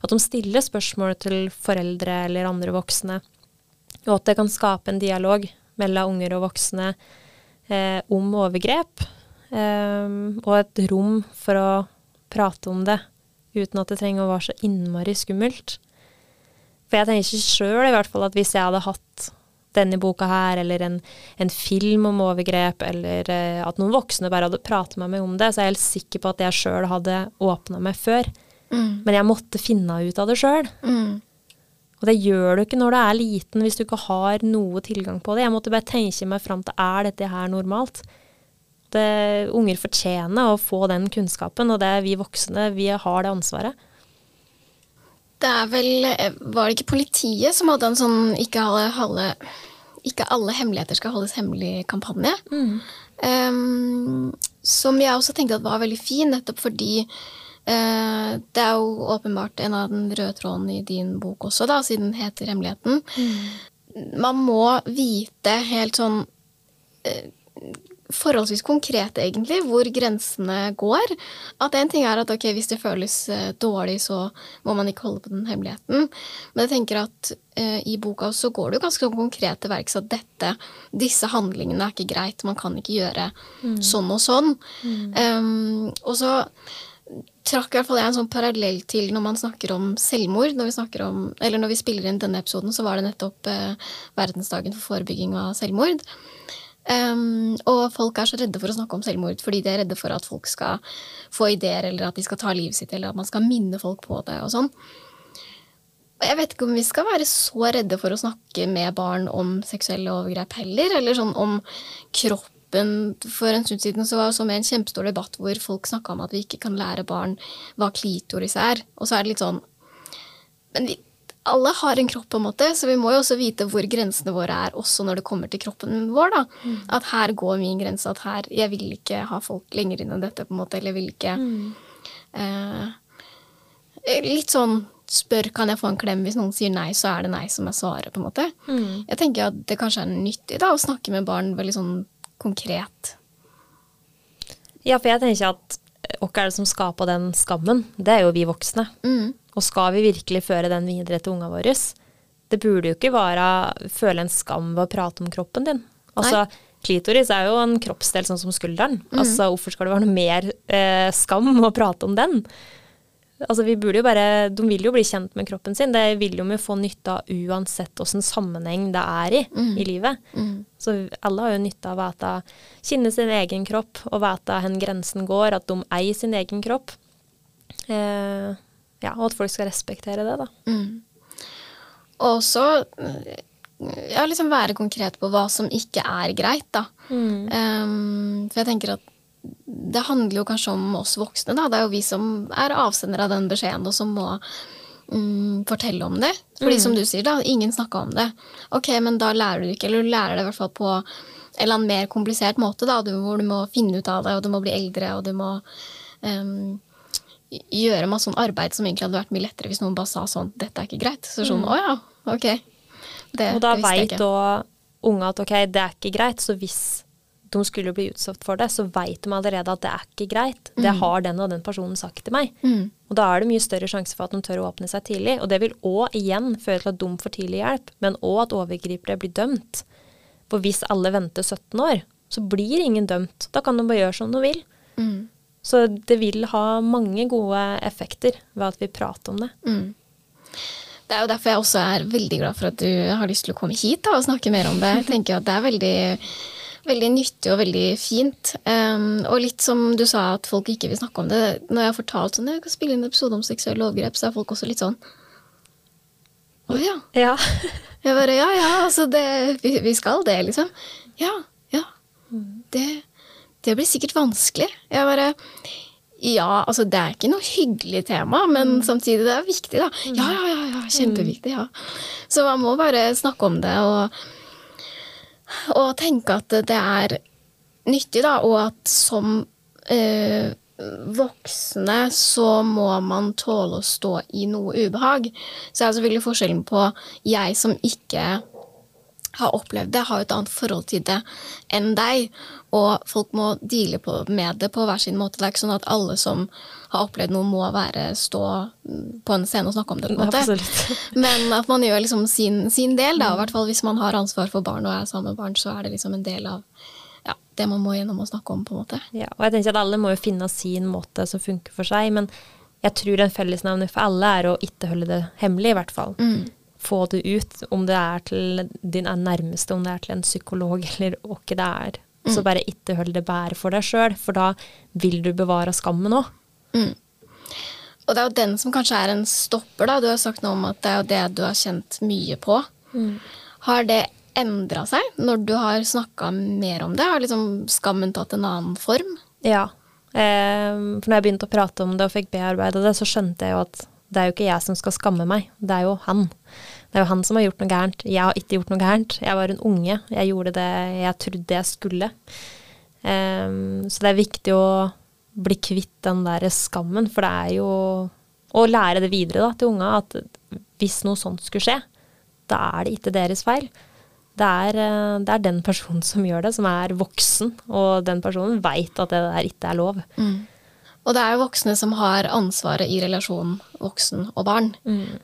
At de stiller spørsmål til foreldre eller andre voksne. Og at det kan skape en dialog mellom unger og voksne eh, om overgrep. Eh, og et rom for å prate om det uten at det trenger å være så innmari skummelt. For jeg tenker sjøl i hvert fall at hvis jeg hadde hatt denne boka her, eller en, en film om overgrep, eller eh, at noen voksne bare hadde pratet med meg om det, så er jeg helt sikker på at jeg sjøl hadde åpna meg før. Mm. Men jeg måtte finne ut av det sjøl. Mm. Og det gjør du ikke når du er liten, hvis du ikke har noe tilgang på det. Jeg måtte bare tenke meg fram til er dette her normalt. Det, unger fortjener å få den kunnskapen, og det er vi voksne, vi har det ansvaret. Det er vel Var det ikke politiet som hadde en sånn ikke alle, alle, ikke alle hemmeligheter skal holdes hemmelig-kampanje? Um, som jeg også tenkte at var veldig fin, nettopp fordi uh, det er jo åpenbart en av den røde tråden i din bok også, da, siden den heter Hemmeligheten. Man må vite helt sånn eh, forholdsvis konkret, egentlig, hvor grensene går. At en ting er at ok, hvis det føles eh, dårlig, så må man ikke holde på den hemmeligheten. Men jeg tenker at eh, i boka så går det jo ganske sånn konkret til verks at dette, disse handlingene er ikke greit, man kan ikke gjøre sånn og sånn. Um, og så trakk i hvert fall jeg en sånn parallell til når man snakker om selvmord. Når vi, snakker om, eller når vi spiller inn denne episoden, så var det nettopp eh, verdensdagen for forebygging av selvmord. Um, og folk er så redde for å snakke om selvmord fordi de er redde for at folk skal få ideer, eller at de skal ta livet sitt, eller at man skal minne folk på det og sånn. Og jeg vet ikke om vi skal være så redde for å snakke med barn om seksuelle overgrep heller, eller sånn om kroppen. For en stund siden så var det en kjempestor debatt hvor folk snakka om at vi ikke kan lære barn hva klitoris er. Og så er det litt sånn Men vi, alle har en kropp, på en måte, så vi må jo også vite hvor grensene våre er, også når det kommer til kroppen vår. da. At her går min grense. At her Jeg vil ikke ha folk lenger inn enn dette, på en måte. Eller jeg vil ikke eh, Litt sånn spør kan jeg få en klem. Hvis noen sier nei, så er det nei som er svaret. på en måte. Jeg tenker at det kanskje er nyttig da, å snakke med barn veldig sånn konkret. Ja, for jeg tenker at hvem er det som skaper den skammen? Det er jo vi voksne. Mm. Og skal vi virkelig føre den videre til ungene våre? Det burde jo ikke være føle en skam ved å prate om kroppen din. Altså, klitoris er jo en kroppsdel sånn som skulderen. Altså, hvorfor skal det være noe mer eh, skam å prate om den? Altså, vi burde jo bare, De vil jo bli kjent med kroppen sin. Det vil de jo få nytte av uansett åssen sammenheng det er i i livet. Så alle har jo nytte av å vite, kjenne sin egen kropp og vite hvor grensen går, at de eier sin egen kropp. Eh, ja, og at folk skal respektere det, da. Og så ja, liksom være konkret på hva som ikke er greit, da. Um, for jeg tenker at det handler jo kanskje om oss voksne, da. Det er jo vi som er avsendere av den beskjeden, og som må mm, fortelle om det. Fordi som du sier, da, ingen snakka om det. Ok, men da lærer du ikke, eller du lærer det i hvert fall på en eller annen mer komplisert måte, da, du, hvor du må finne ut av det, og du må bli eldre, og du må um, gjøre masse sånn arbeid som egentlig hadde vært mye lettere hvis noen bare sa sånn 'Dette er ikke greit'. Så sånn 'Å ja, ok'. Det, Og da veit da òg unge at ok, det er ikke greit, så hvis de skulle bli utsatt for det, så veit de allerede at det er ikke greit. Det har den og den personen sagt til meg. Mm. Og da er det mye større sjanse for at de tør å åpne seg tidlig. Og det vil òg igjen føre til at de får tidlig hjelp, men òg at overgripere blir dømt. For hvis alle venter 17 år, så blir ingen dømt. Da kan de bare gjøre som de vil. Mm. Så det vil ha mange gode effekter ved at vi prater om det. Mm. Det er jo derfor jeg også er veldig glad for at du har lyst til å komme hit da, og snakke mer om det. Jeg tenker at det er veldig, veldig nyttig og veldig fint. Um, og litt som du sa at folk ikke vil snakke om det. Når jeg har fortalt sånn, jeg kan spille inn en episode om seksuelle overgrep, så er folk også litt sånn Å ja. Ja. Jeg bare ja, ja, altså det, vi, vi skal det, liksom. Ja, ja. Det, det blir sikkert vanskelig. Jeg bare Ja, altså det er ikke noe hyggelig tema, men samtidig det er viktig, da. Ja, ja, ja, ja kjempeviktig, ja. Så man må bare snakke om det og, og tenke at det er nyttig, da, og at som eh, voksne så må man tåle å stå i noe ubehag. Så er selvfølgelig forskjellen på jeg som ikke har opplevd det, har et annet forhold til det enn deg. Og folk må deale på, med det på hver sin måte. Det er ikke sånn at alle som har opplevd noe, må være stå på en scene og snakke om det. på en måte. Men at man gjør liksom sin, sin del, da. I hvert fall hvis man har ansvar for barn og er sammen med barn, så er det liksom en del av ja, det man må gjennom å snakke om, på en måte. Ja, og jeg tenker at alle må jo finne sin måte som funker for seg, men jeg tror en fellesnevner for alle er å ikke holde det hemmelig, i hvert fall. Få det ut, om det er til din nærmeste, om det er til en psykolog <laughs> eller hva det er. Så bare ikke hold det bære for deg sjøl, for da vil du bevare skammen òg. Og det er jo den som kanskje er en stopper, da. Du har sagt noe om at det er jo det du har kjent mye på. Har det endra seg når du har snakka mer om det? Har liksom skammen tatt en annen form? Ja. Eh, for når jeg begynte å prate om det og fikk bearbeida det, så skjønte jeg jo at det er jo ikke jeg som skal skamme meg, det er jo han. Det er jo han som har gjort noe gærent. Jeg har ikke gjort noe gærent. Jeg var en unge. Jeg gjorde det jeg trodde jeg skulle. Um, så det er viktig å bli kvitt den der skammen, for det er jo å lære det videre da, til unga at hvis noe sånt skulle skje, da er det ikke deres feil. Det er, eh, det er den personen som gjør det, som er voksen, og den personen veit at det der ikke er lov. Og det er jo voksne som har ansvaret i relasjonen voksen og barn.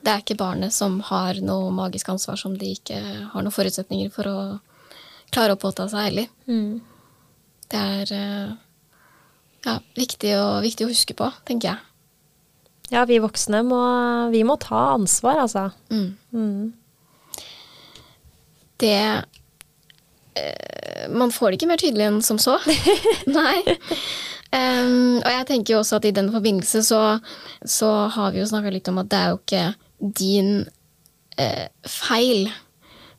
Det er ikke barnet som har noe magisk ansvar som de ikke har noen forutsetninger for å klare å påta seg heller. Det er eh, ja, viktig, å, viktig å huske på, tenker jeg. Ja, vi voksne må, vi må ta ansvar, altså. Mm. Det eh, Man får det ikke mer tydelig enn som så. <laughs> Nei. Em, og jeg tenker jo også at i den forbindelse så, så har vi jo snakka litt om at det er jo ikke din eh, feil.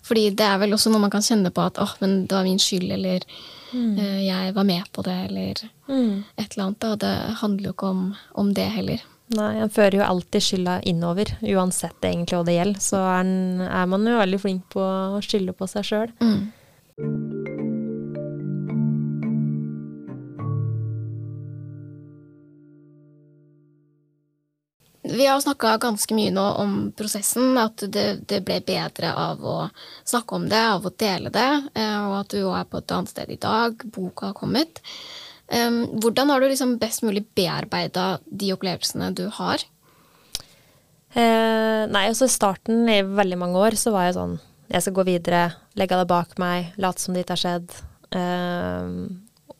Fordi det er vel også noe man kan kjenne på at åh, men det var min skyld, eller eh, jeg var med på det, eller et eller annet. Da. Det handler jo ikke om, om det heller. Nei, en fører jo alltid skylda innover, uansett egentlig hva det gjelder. Så er, er man jo veldig flink på å skylde på seg sjøl. Vi har snakka ganske mye nå om prosessen, at det, det ble bedre av å snakke om det, av å dele det, eh, og at du jo er på et annet sted i dag, boka har kommet. Hvordan har du liksom best mulig bearbeida de opplevelsene du har? Eh, nei, altså i starten i veldig mange år så var jeg sånn Jeg skal gå videre, legge det bak meg, late som det ikke har skjedd. Eh,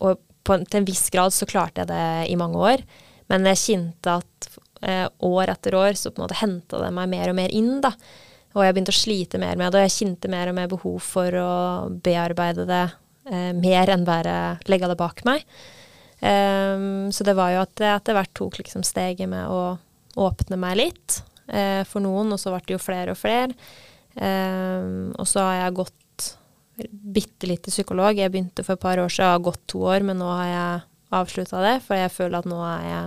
og en- til en viss grad så klarte jeg det i mange år. Men jeg kjente at eh, år etter år så på en måte henta det meg mer og mer inn, da. Og jeg begynte å slite mer med det, og jeg kjente mer og mer behov for å bearbeide det eh, mer enn bare legge det bak meg. Um, så det var jo at jeg etter hvert tok liksom steget med å åpne meg litt eh, for noen, og så ble det jo flere og flere. Um, og så har jeg gått bitte litt til psykolog. Jeg begynte for et par år siden, jeg har gått to år, men nå har jeg avslutta det, for jeg føler at nå er jeg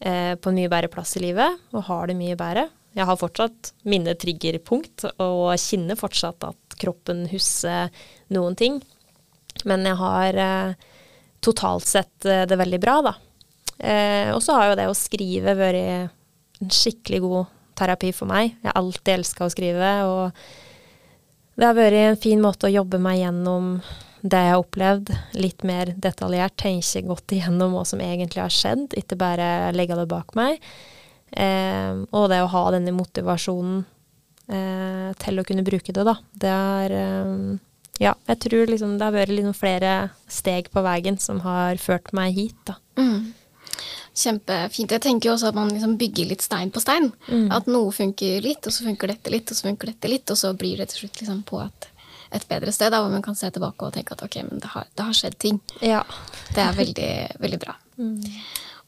eh, på en mye bedre plass i livet, og har det mye bedre. Jeg har fortsatt mine triggerpunkt, og kjenner fortsatt at kroppen husker noen ting. Men jeg har eh, totalt sett eh, det veldig bra, da. Og så har jo det å skrive vært en skikkelig god terapi for meg. Jeg har alltid elska å skrive, og det har vært en fin måte å jobbe meg gjennom det jeg har opplevd, litt mer detaljert, tenke godt igjennom hva som egentlig har skjedd, ikke bare legge det bak meg. Eh, og det å ha denne motivasjonen eh, til å kunne bruke det, da. Det er eh, Ja, jeg tror liksom det har vært liksom flere steg på veien som har ført meg hit, da. Kjempefint. Jeg tenker jo også at man liksom bygger litt stein på stein. At noe funker litt, og så funker dette litt, og så funker dette litt, og så blir det til slutt liksom på et, et bedre sted, da, hvor man kan se tilbake og tenke at ok, men det har, det har skjedd ting. Ja. Det er veldig, veldig bra. <laughs>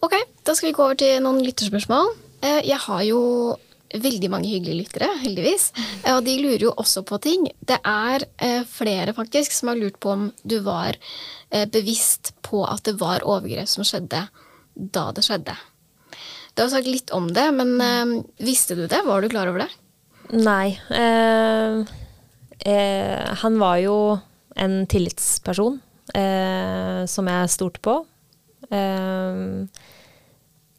Ok, da skal vi gå over til noen lytterspørsmål. Eh, Jeg har jo veldig mange hyggelige lyttere, heldigvis. Eh, Og de lurer jo også på ting. Det er eh, flere faktisk som har lurt på om du var bevisst på at det var overgrep som skjedde da det skjedde. Du har sagt litt om det, men visste du det? Var du klar over det? Nei. Eh, eh, han var jo en tillitsperson eh, som jeg stolte på. Eh,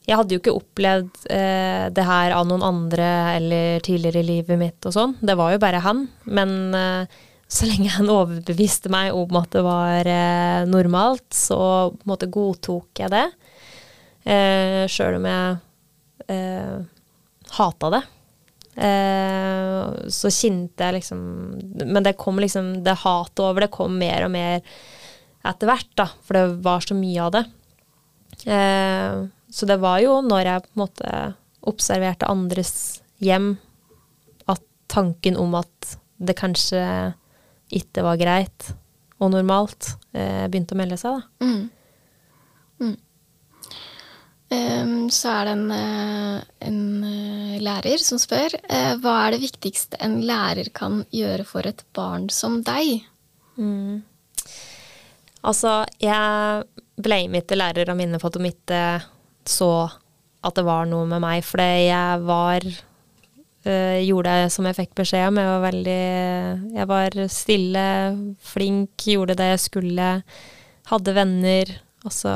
jeg hadde jo ikke opplevd eh, det her av noen andre eller tidligere i livet mitt og sånn. Det var jo bare han. Men eh, så lenge han overbeviste meg om at det var eh, normalt, så på en måte godtok jeg det. Eh, Sjøl om jeg eh, hata det. Eh, så kjente jeg liksom Men det kom liksom Det hatet over det kom mer og mer etter hvert, da. For det var så mye av det. Eh, så det var jo når jeg på en måte observerte andres hjem, at tanken om at det kanskje ikke var greit og normalt, eh, begynte å melde seg, da. Mm. Mm. Ehm, så er det en, eh, en eh, lærer som spør eh, hva er det viktigste en lærer kan gjøre for et barn som deg? Altså, jeg blamet til lærere mine for at de ikke så at det var noe med meg, fordi jeg var øh, Gjorde det som jeg fikk beskjed om. Jeg var veldig Jeg var stille, flink, gjorde det jeg skulle. Hadde venner. Altså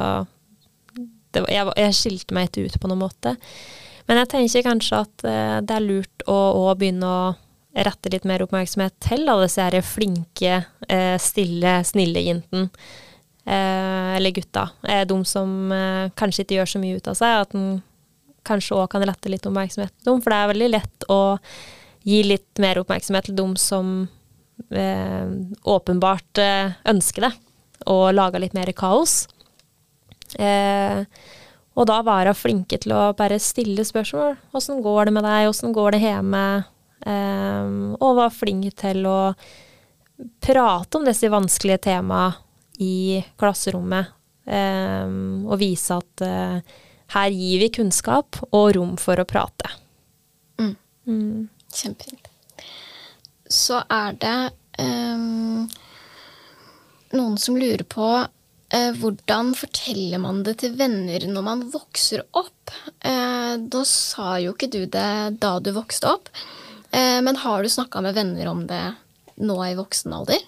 det jeg, jeg skilte meg ikke ut på noen måte. Men jeg tenker kanskje at øh, det er lurt å, å begynne å rette litt mer oppmerksomhet til alle disse her flinke, eh, stille, snille jentene. Eh, eller gutta. Eh, de som eh, kanskje ikke gjør så mye ut av seg. At en kanskje òg kan rette litt oppmerksomhet til dem. For det er veldig lett å gi litt mer oppmerksomhet til dem som eh, åpenbart eh, ønsker det. Og lage litt mer kaos. Eh, og da være flinke til å bare stille spørsmål. Åssen går det med deg? Åssen går det hjemme? Eh, og være flinke til å prate om disse vanskelige temaene i klasserommet. eh, og vise at eh, her gir vi kunnskap og rom for å prate. Mm. Mm. Kjempefint. Så er det um, noen som lurer på hvordan forteller man det til venner når man vokser opp? Eh, da sa jo ikke du det da du vokste opp, eh, men har du snakka med venner om det nå i voksen alder?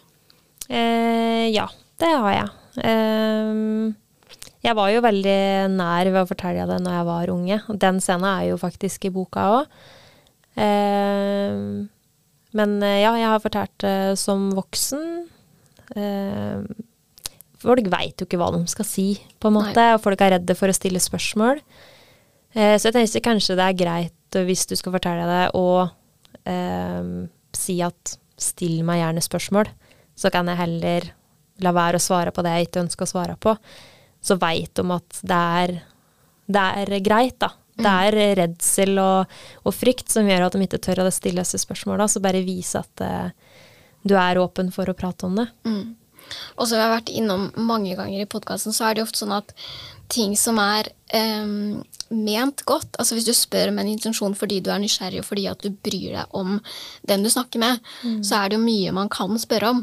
Eh, ja, det har jeg. Eh, jeg var jo veldig nær ved å fortelle det når jeg var unge. Den scenen er jo faktisk i boka òg. Eh, men eh, ja, jeg har fortalt det som voksen. Eh, folk veit jo ikke hva de skal si, på en måte, og folk er redde for å stille spørsmål. Eh, så jeg tenker kanskje det er greit eh, hvis du skal fortelle det, å eh, si at still meg gjerne spørsmål, så kan jeg heller la være å svare på det jeg ikke ønsker å svare på. Så veit de at det er, det er greit, da. Det er redsel og, og frykt som gjør at de ikke tør å stille disse spørsmåla. Så bare vise at eh, du er åpen for å prate om det. Mm. Og som jeg har vært innom mange ganger i podkasten, så er det ofte sånn at ting som er um, ment godt Altså hvis du spør med en intensjon fordi du er nysgjerrig og fordi at du bryr deg om den du snakker med, så er det jo mye man kan spørre om.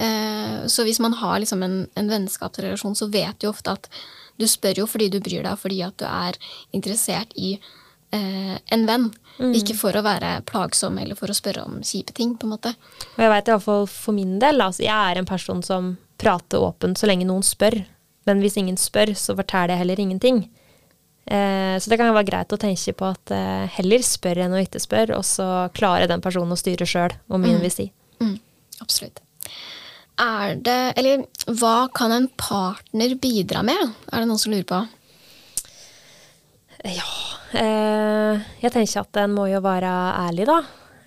Eh, så hvis man har liksom en, en vennskapsrelasjon, så vet du ofte at du spør jo fordi du bryr deg, fordi at du er interessert i uh, en venn. Ikke for å være plagsom eller for å spørre om kjipe ting, på en måte. Og jeg vet i hvert fall for min del, altså, jeg er en person som prater åpent så lenge noen spør. Men hvis ingen spør, så forteller jeg heller ingenting. Eh, så det kan være greit å tenke på at eh, heller spør enn å ikke spør, og så klarer den personen å styre sjøl hvor mye den vil si. Mm, absolutt. Er det Eller hva kan en partner bidra med? Er det noen som lurer på? Ja, eh, jeg tenker at en må jo være ærlig, da.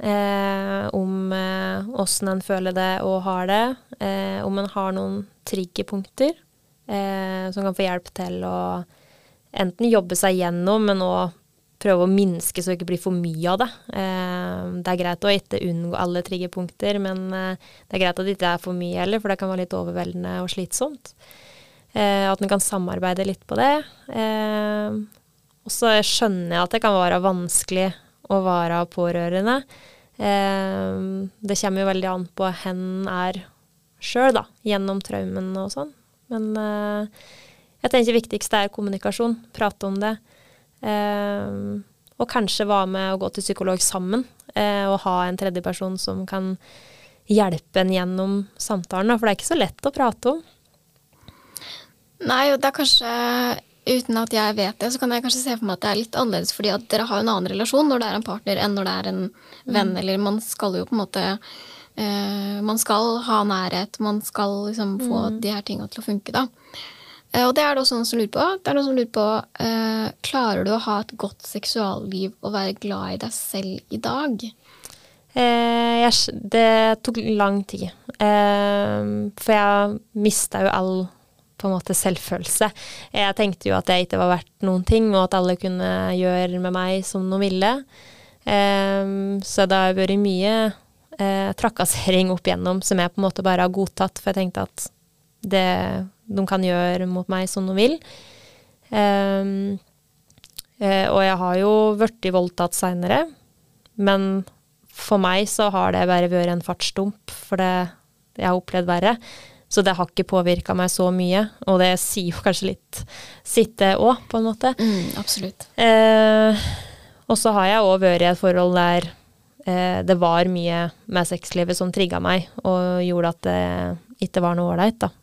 Eh, om eh, åssen en føler det og har det. Om en har noen triggerpunkter som kan få hjelp til å enten jobbe seg gjennom, men òg prøve å minske så det ikke blir for mye av det. Det er greit å ikke unngå alle triggerpunkter, men det er greit at det ikke er for mye heller, for det kan være litt overveldende og slitsomt. At en kan samarbeide litt på det. Og så skjønner jeg at det kan være vanskelig å være pårørende. Eh, det kommer jo veldig an på hvor er sjøl, da, gjennom traumen og sånn. Men eh, jeg tenker det viktigste er kommunikasjon. Prate om det. Eh, og kanskje være med å gå til psykolog sammen, eh, og ha en tredjeperson som kan hjelpe en gjennom samtalen. For det er ikke så lett å prate om. Nei, og det er kanskje Uten at jeg vet det, så kan jeg kanskje se for meg at det er litt annerledes, fordi at dere har en annen relasjon når det er en partner enn når det er en venn, mm. eller man skal jo på en måte uh, Man skal ha nærhet, man skal liksom få mm. de her tinga til å funke, da. Uh, og det er det også noen som lurer på. Det er noen som lurer på uh, Klarer du å ha et godt seksualliv og være glad i deg selv i dag? Jeg, det tok lang tid. for jeg mista jo all på en måte selvfølelse. Jeg tenkte jo at jeg ikke var verdt noen ting, og at alle kunne gjøre med meg som de ville. Um, så det har vært mye uh, trakassering opp igjennom som jeg på en måte bare har godtatt, for jeg tenkte at det de kan gjøre mot meg som de vil. Um, uh, og jeg har jo blitt voldtatt seinere, men for meg så har det bare vært en fartsdump, for det jeg har opplevd verre. Så det har ikke påvirka meg så mye, og det sier jo kanskje litt sitt det òg, på en måte. Mm, absolutt. Eh, og så har jeg òg vært i et forhold der eh, det var mye med sexlivet som trigga meg, og gjorde at det ikke var noe ålreit, da.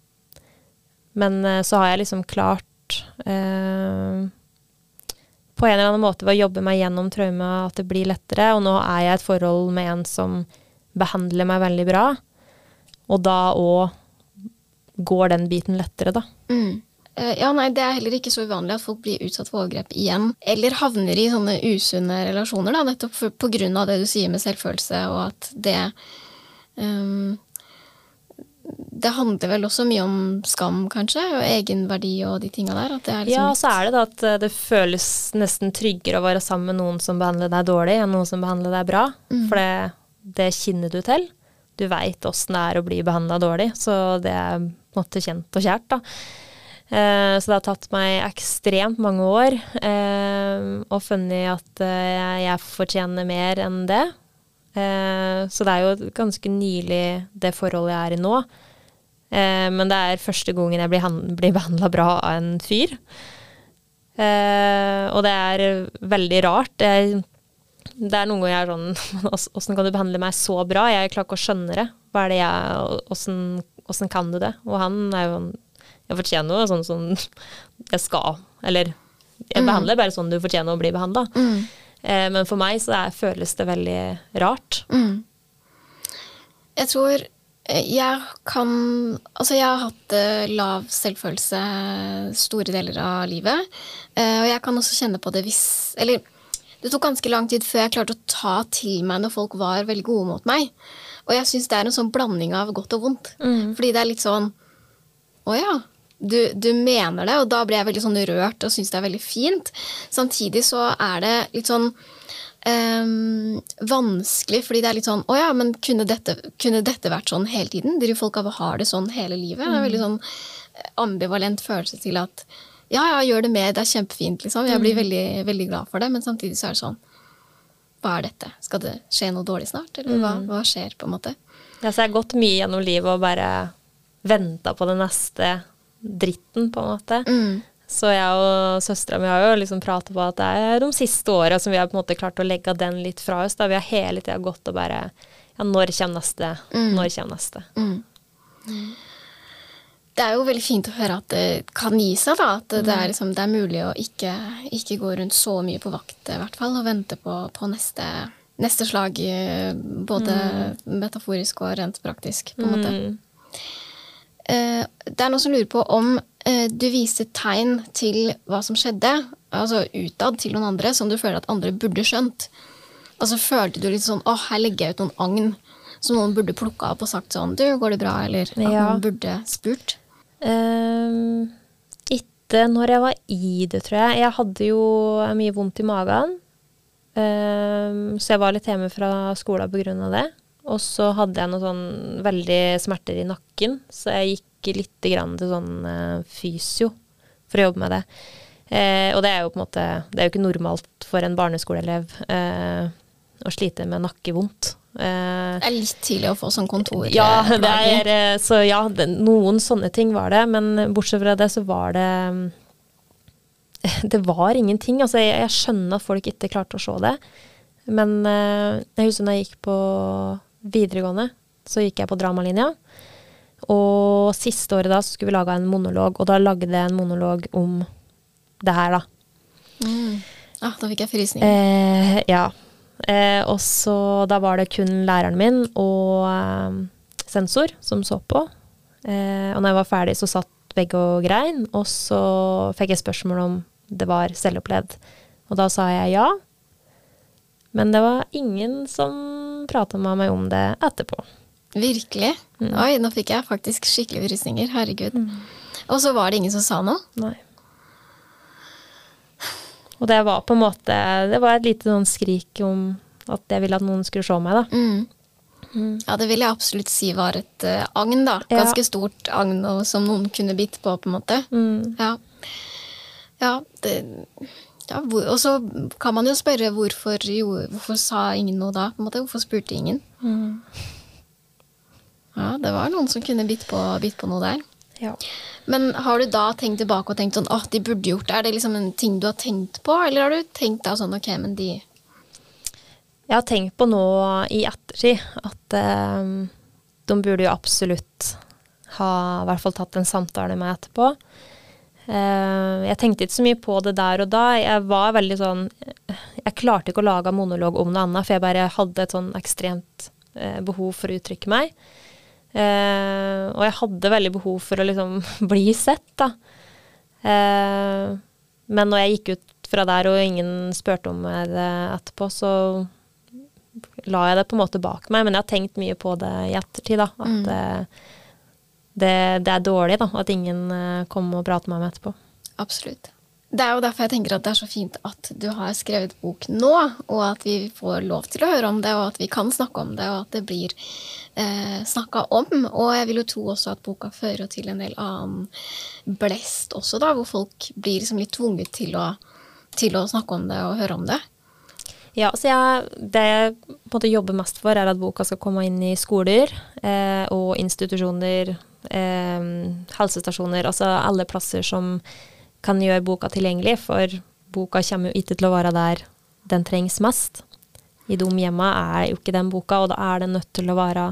Men eh, så har jeg liksom klart eh, på en eller annen måte ved å jobbe meg gjennom traume at det blir lettere, og nå er jeg i et forhold med en som behandler meg veldig bra, og da òg går den biten lettere, da. Mm. Eh, ja, nei, Det er heller ikke så uvanlig at folk blir utsatt for overgrep igjen. Eller havner i sånne usunne relasjoner, da, nettopp pga. det du sier med selvfølelse, og at det um, Det handler vel også mye om skam, kanskje, og egenverdi og de tinga der. Liksom ja, så er det da at eh, det føles nesten tryggere å være sammen med noen som behandler deg dårlig, enn noen som behandler deg bra. Mm. For det, det kinner du til. Du veit åssen det er å bli behandla dårlig, så det er en måte kjent og kjært, da. Eh, så det har tatt meg ekstremt mange år eh, og funnet at eh, jeg fortjener mer enn det. Så det er jo ganske nylig det forholdet jeg er i nå. Men det er første gangen jeg blir, behandla bra av en fyr. Og det er veldig rart. Det er noen ganger jeg er sånn <laughs> Åssen kan du behandle meg så bra? Jeg klarer ikke å skjønne det. Hva er det jeg Åssen åssen kan du det? Og han er jo Jeg fortjener jo sånn som jeg skal. Eller jeg mm. behandler bare sånn du fortjener å bli behandla. Mm. Eh, men for meg så er, føles det veldig rart. Mm. Jeg tror eh, jeg kan Altså, jeg har hatt uh, lav selvfølelse store deler av livet. Uh, og jeg kan også kjenne på det hvis Eller det tok ganske lang tid før jeg klarte å ta til meg når folk var veldig gode mot meg. Og jeg syns det er en sånn blanding av godt og vondt. Mm. Fordi det er litt sånn Å ja. Du, du, mener det, og da blir jeg veldig sånn rørt og syns det er veldig fint. Samtidig så er det litt sånn um, vanskelig, fordi det er litt sånn Å ja, men kunne dette, kunne dette vært sånn hele tiden? Driver folk av har det sånn hele livet? Det er en veldig sånn eh, ambivalent følelse til at ja, ja, gjør det mer, det er kjempefint, liksom. Jeg blir mm. veldig, veldig glad for det, men samtidig så er det sånn hva er dette? Skal det skje noe dårlig snart, eller hva, mm. hva skjer, på en måte? Ja, så jeg har gått mye gjennom livet og bare venta på den neste dritten, på en måte. Mm. Så jeg og søstera mi har jo liksom pratet på at det er de siste åra som vi har på en måte klart å legge den litt fra oss. Da vi har hele tida gått og bare Ja, når kommer neste? Mm. Når kommer neste? Mm det er jo veldig fint å høre at det kan gi seg, da. At det, er, mm. liksom, det er, mulig å ikke, ikke, gå rundt så mye på vakt, i hvert fall, og vente på, på neste, neste, slag, både mm. metaforisk og rent praktisk, på en måte. Mm. Eh, det er noen som lurer på om eh, du viste tegn til hva som skjedde, altså utad til noen andre, som du føler at andre burde skjønt. Altså Følte du litt sånn 'Å, her legger jeg ut noen agn', som noen burde plukka opp og sagt sånn 'Du, går det bra?' Eller at ja. noen burde spurt? Um, når jeg var i det, tror jeg. Jeg hadde jo mye vondt i magen. Um, så jeg var litt hjemme fra skolen pga. det. Og så hadde jeg noe sånn veldig smerter i nakken, så jeg gikk litt grann til sånn uh, fysio for å jobbe med det. Eh, og det er jo på en måte Det er jo ikke normalt for en barneskoleelev eh, å slite med nakkevondt. Eh, Det er litt tidlig å få sånn kontor. ja, det er, eh, så ja, noen sånne ting var det, men bortsett fra det så var det Det var ingenting. Altså, jeg, jeg skjønner at folk ikke klarte å se det, men eh, jeg husker når jeg gikk på videregående, så gikk jeg på dramalinja. Og siste året da så skulle vi lage en monolog, og da lagde jeg en monolog om det her, da. Mm. Ah, da fikk jeg frysninger. Eh, ja. Eh, og så da var det kun læreren min og eh, sensor som så på. Eh, og når jeg var ferdig, så satt begge og grein, og så fikk jeg spørsmål om det var selvopplevd. Og da sa jeg ja. Men det var ingen som prata med meg om det etterpå. Virkelig? Oi, nå fikk jeg faktisk skikkelig frysninger. Herregud. Og så var det ingen som sa noe? Nei. Og det var på en måte Det var et lite sånn skrik om at jeg ville at noen skulle se meg, da. Mm. Ja, det vil jeg absolutt si var et uh, agn, da. Ja. Ganske stort agn og som noen kunne bitt på, på en måte. Mm. Ja. Ja, det ja, hvor, Og så kan man jo spørre hvorfor, jo, hvorfor sa ingen noe da? på en måte? Hvorfor spurte ingen? Mm. Ja, det var noen som kunne bitt på, bitt på noe der. Ja. Men har du da tenkt tilbake og tenkt sånn åh, de burde gjort det? Er det liksom en ting du har tenkt på, eller har du tenkt da sånn ok, men de Jeg har tenkt på nå i ettertid at eh, de burde jo absolutt ha i hvert fall tatt en samtale med meg etterpå. Eh, jeg tenkte ikke så mye på det der og da. Jeg var veldig sånn Jeg klarte ikke å lage monolog om noe annet, for jeg bare hadde et sånn ekstremt eh, behov for å uttrykke meg. Eh, og jeg hadde veldig behov for å liksom <laughs> bli sett, da. Eh, men når jeg gikk ut fra der og ingen spurte om det etterpå, så la jeg det på en måte bak meg. Men jeg har tenkt mye på det i ettertid, da. At mm. det, det er dårlig, da. At ingen eh, kom og pratet med meg etterpå. Absolutt. Det er jo derfor jeg tenker at det er så fint at du har skrevet bok nå, og at vi får lov til å høre om det, og at vi kan snakke om det, og at det blir eh, snakka om. Og jeg vil jo tro også at boka fører til en del annen blest også, da, hvor folk blir liksom litt tvunget til å, til å snakke om det og høre om det. Ja, så jeg, det jeg på en måte jobber mest for, er at boka skal komme inn i skoler eh, og institusjoner, eh, helsestasjoner, altså alle plasser som kan gjøre boka tilgjengelig, for boka kommer jo ikke til å være der den trengs mest. I de hjemma er jo ikke den boka, og da er den nødt til å være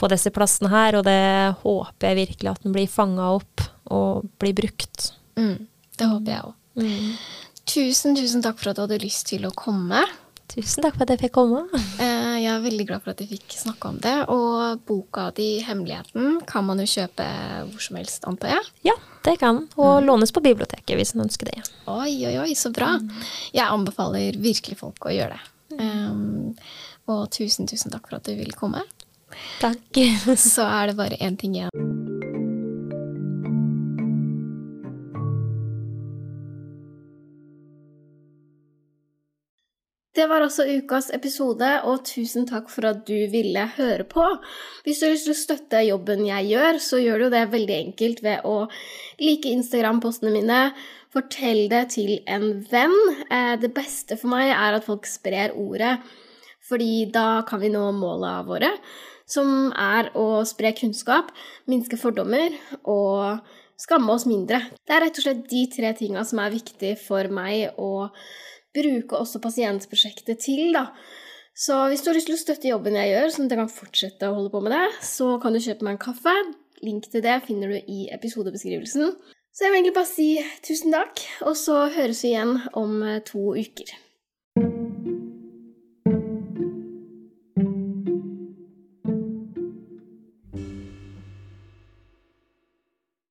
på disse plassene her, og det håper jeg virkelig at den blir fanga opp og blir brukt. Mm, det håper jeg òg. Tusen, tusen takk for at du hadde lyst til å komme. Tusen takk for at jeg fikk komme. <laughs> Eh, Jeg er veldig glad for at jeg fikk snakke om det. Og boka di 'Hemmeligheten' kan man jo kjøpe hvor som helst, antar jeg. Ja, det kan, og lånes på biblioteket hvis en ønsker det. Oi, oi, oi, så bra. Jeg anbefaler virkelig folk å gjøre det. Um, og tusen, tusen takk for at du ville komme. Takk. <laughs> Så er det bare én ting igjen. Det var også ukas episode, og tusen takk for at du ville høre på. Hvis du har lyst til å støtte jobben jeg gjør, så gjør du det veldig enkelt ved å like Instagram-postene mine, fortell det til en venn. Eh, Det beste for meg er at folk sprer ordet, fordi da kan vi nå måla våre, som er å spre kunnskap, minske fordommer og skamme oss mindre. Det er rett og slett de tre tinga som er viktig for meg å bruke også pasientprosjektet til, da. Så hvis du har lyst til å støtte jobben jeg gjør, sånn at jeg kan fortsette å holde på med det, så kan du kjøpe meg en kaffe. Link til det finner du i episodebeskrivelsen. Så jeg vil egentlig bare si tusen takk, og så høres vi igjen om eh, to uker.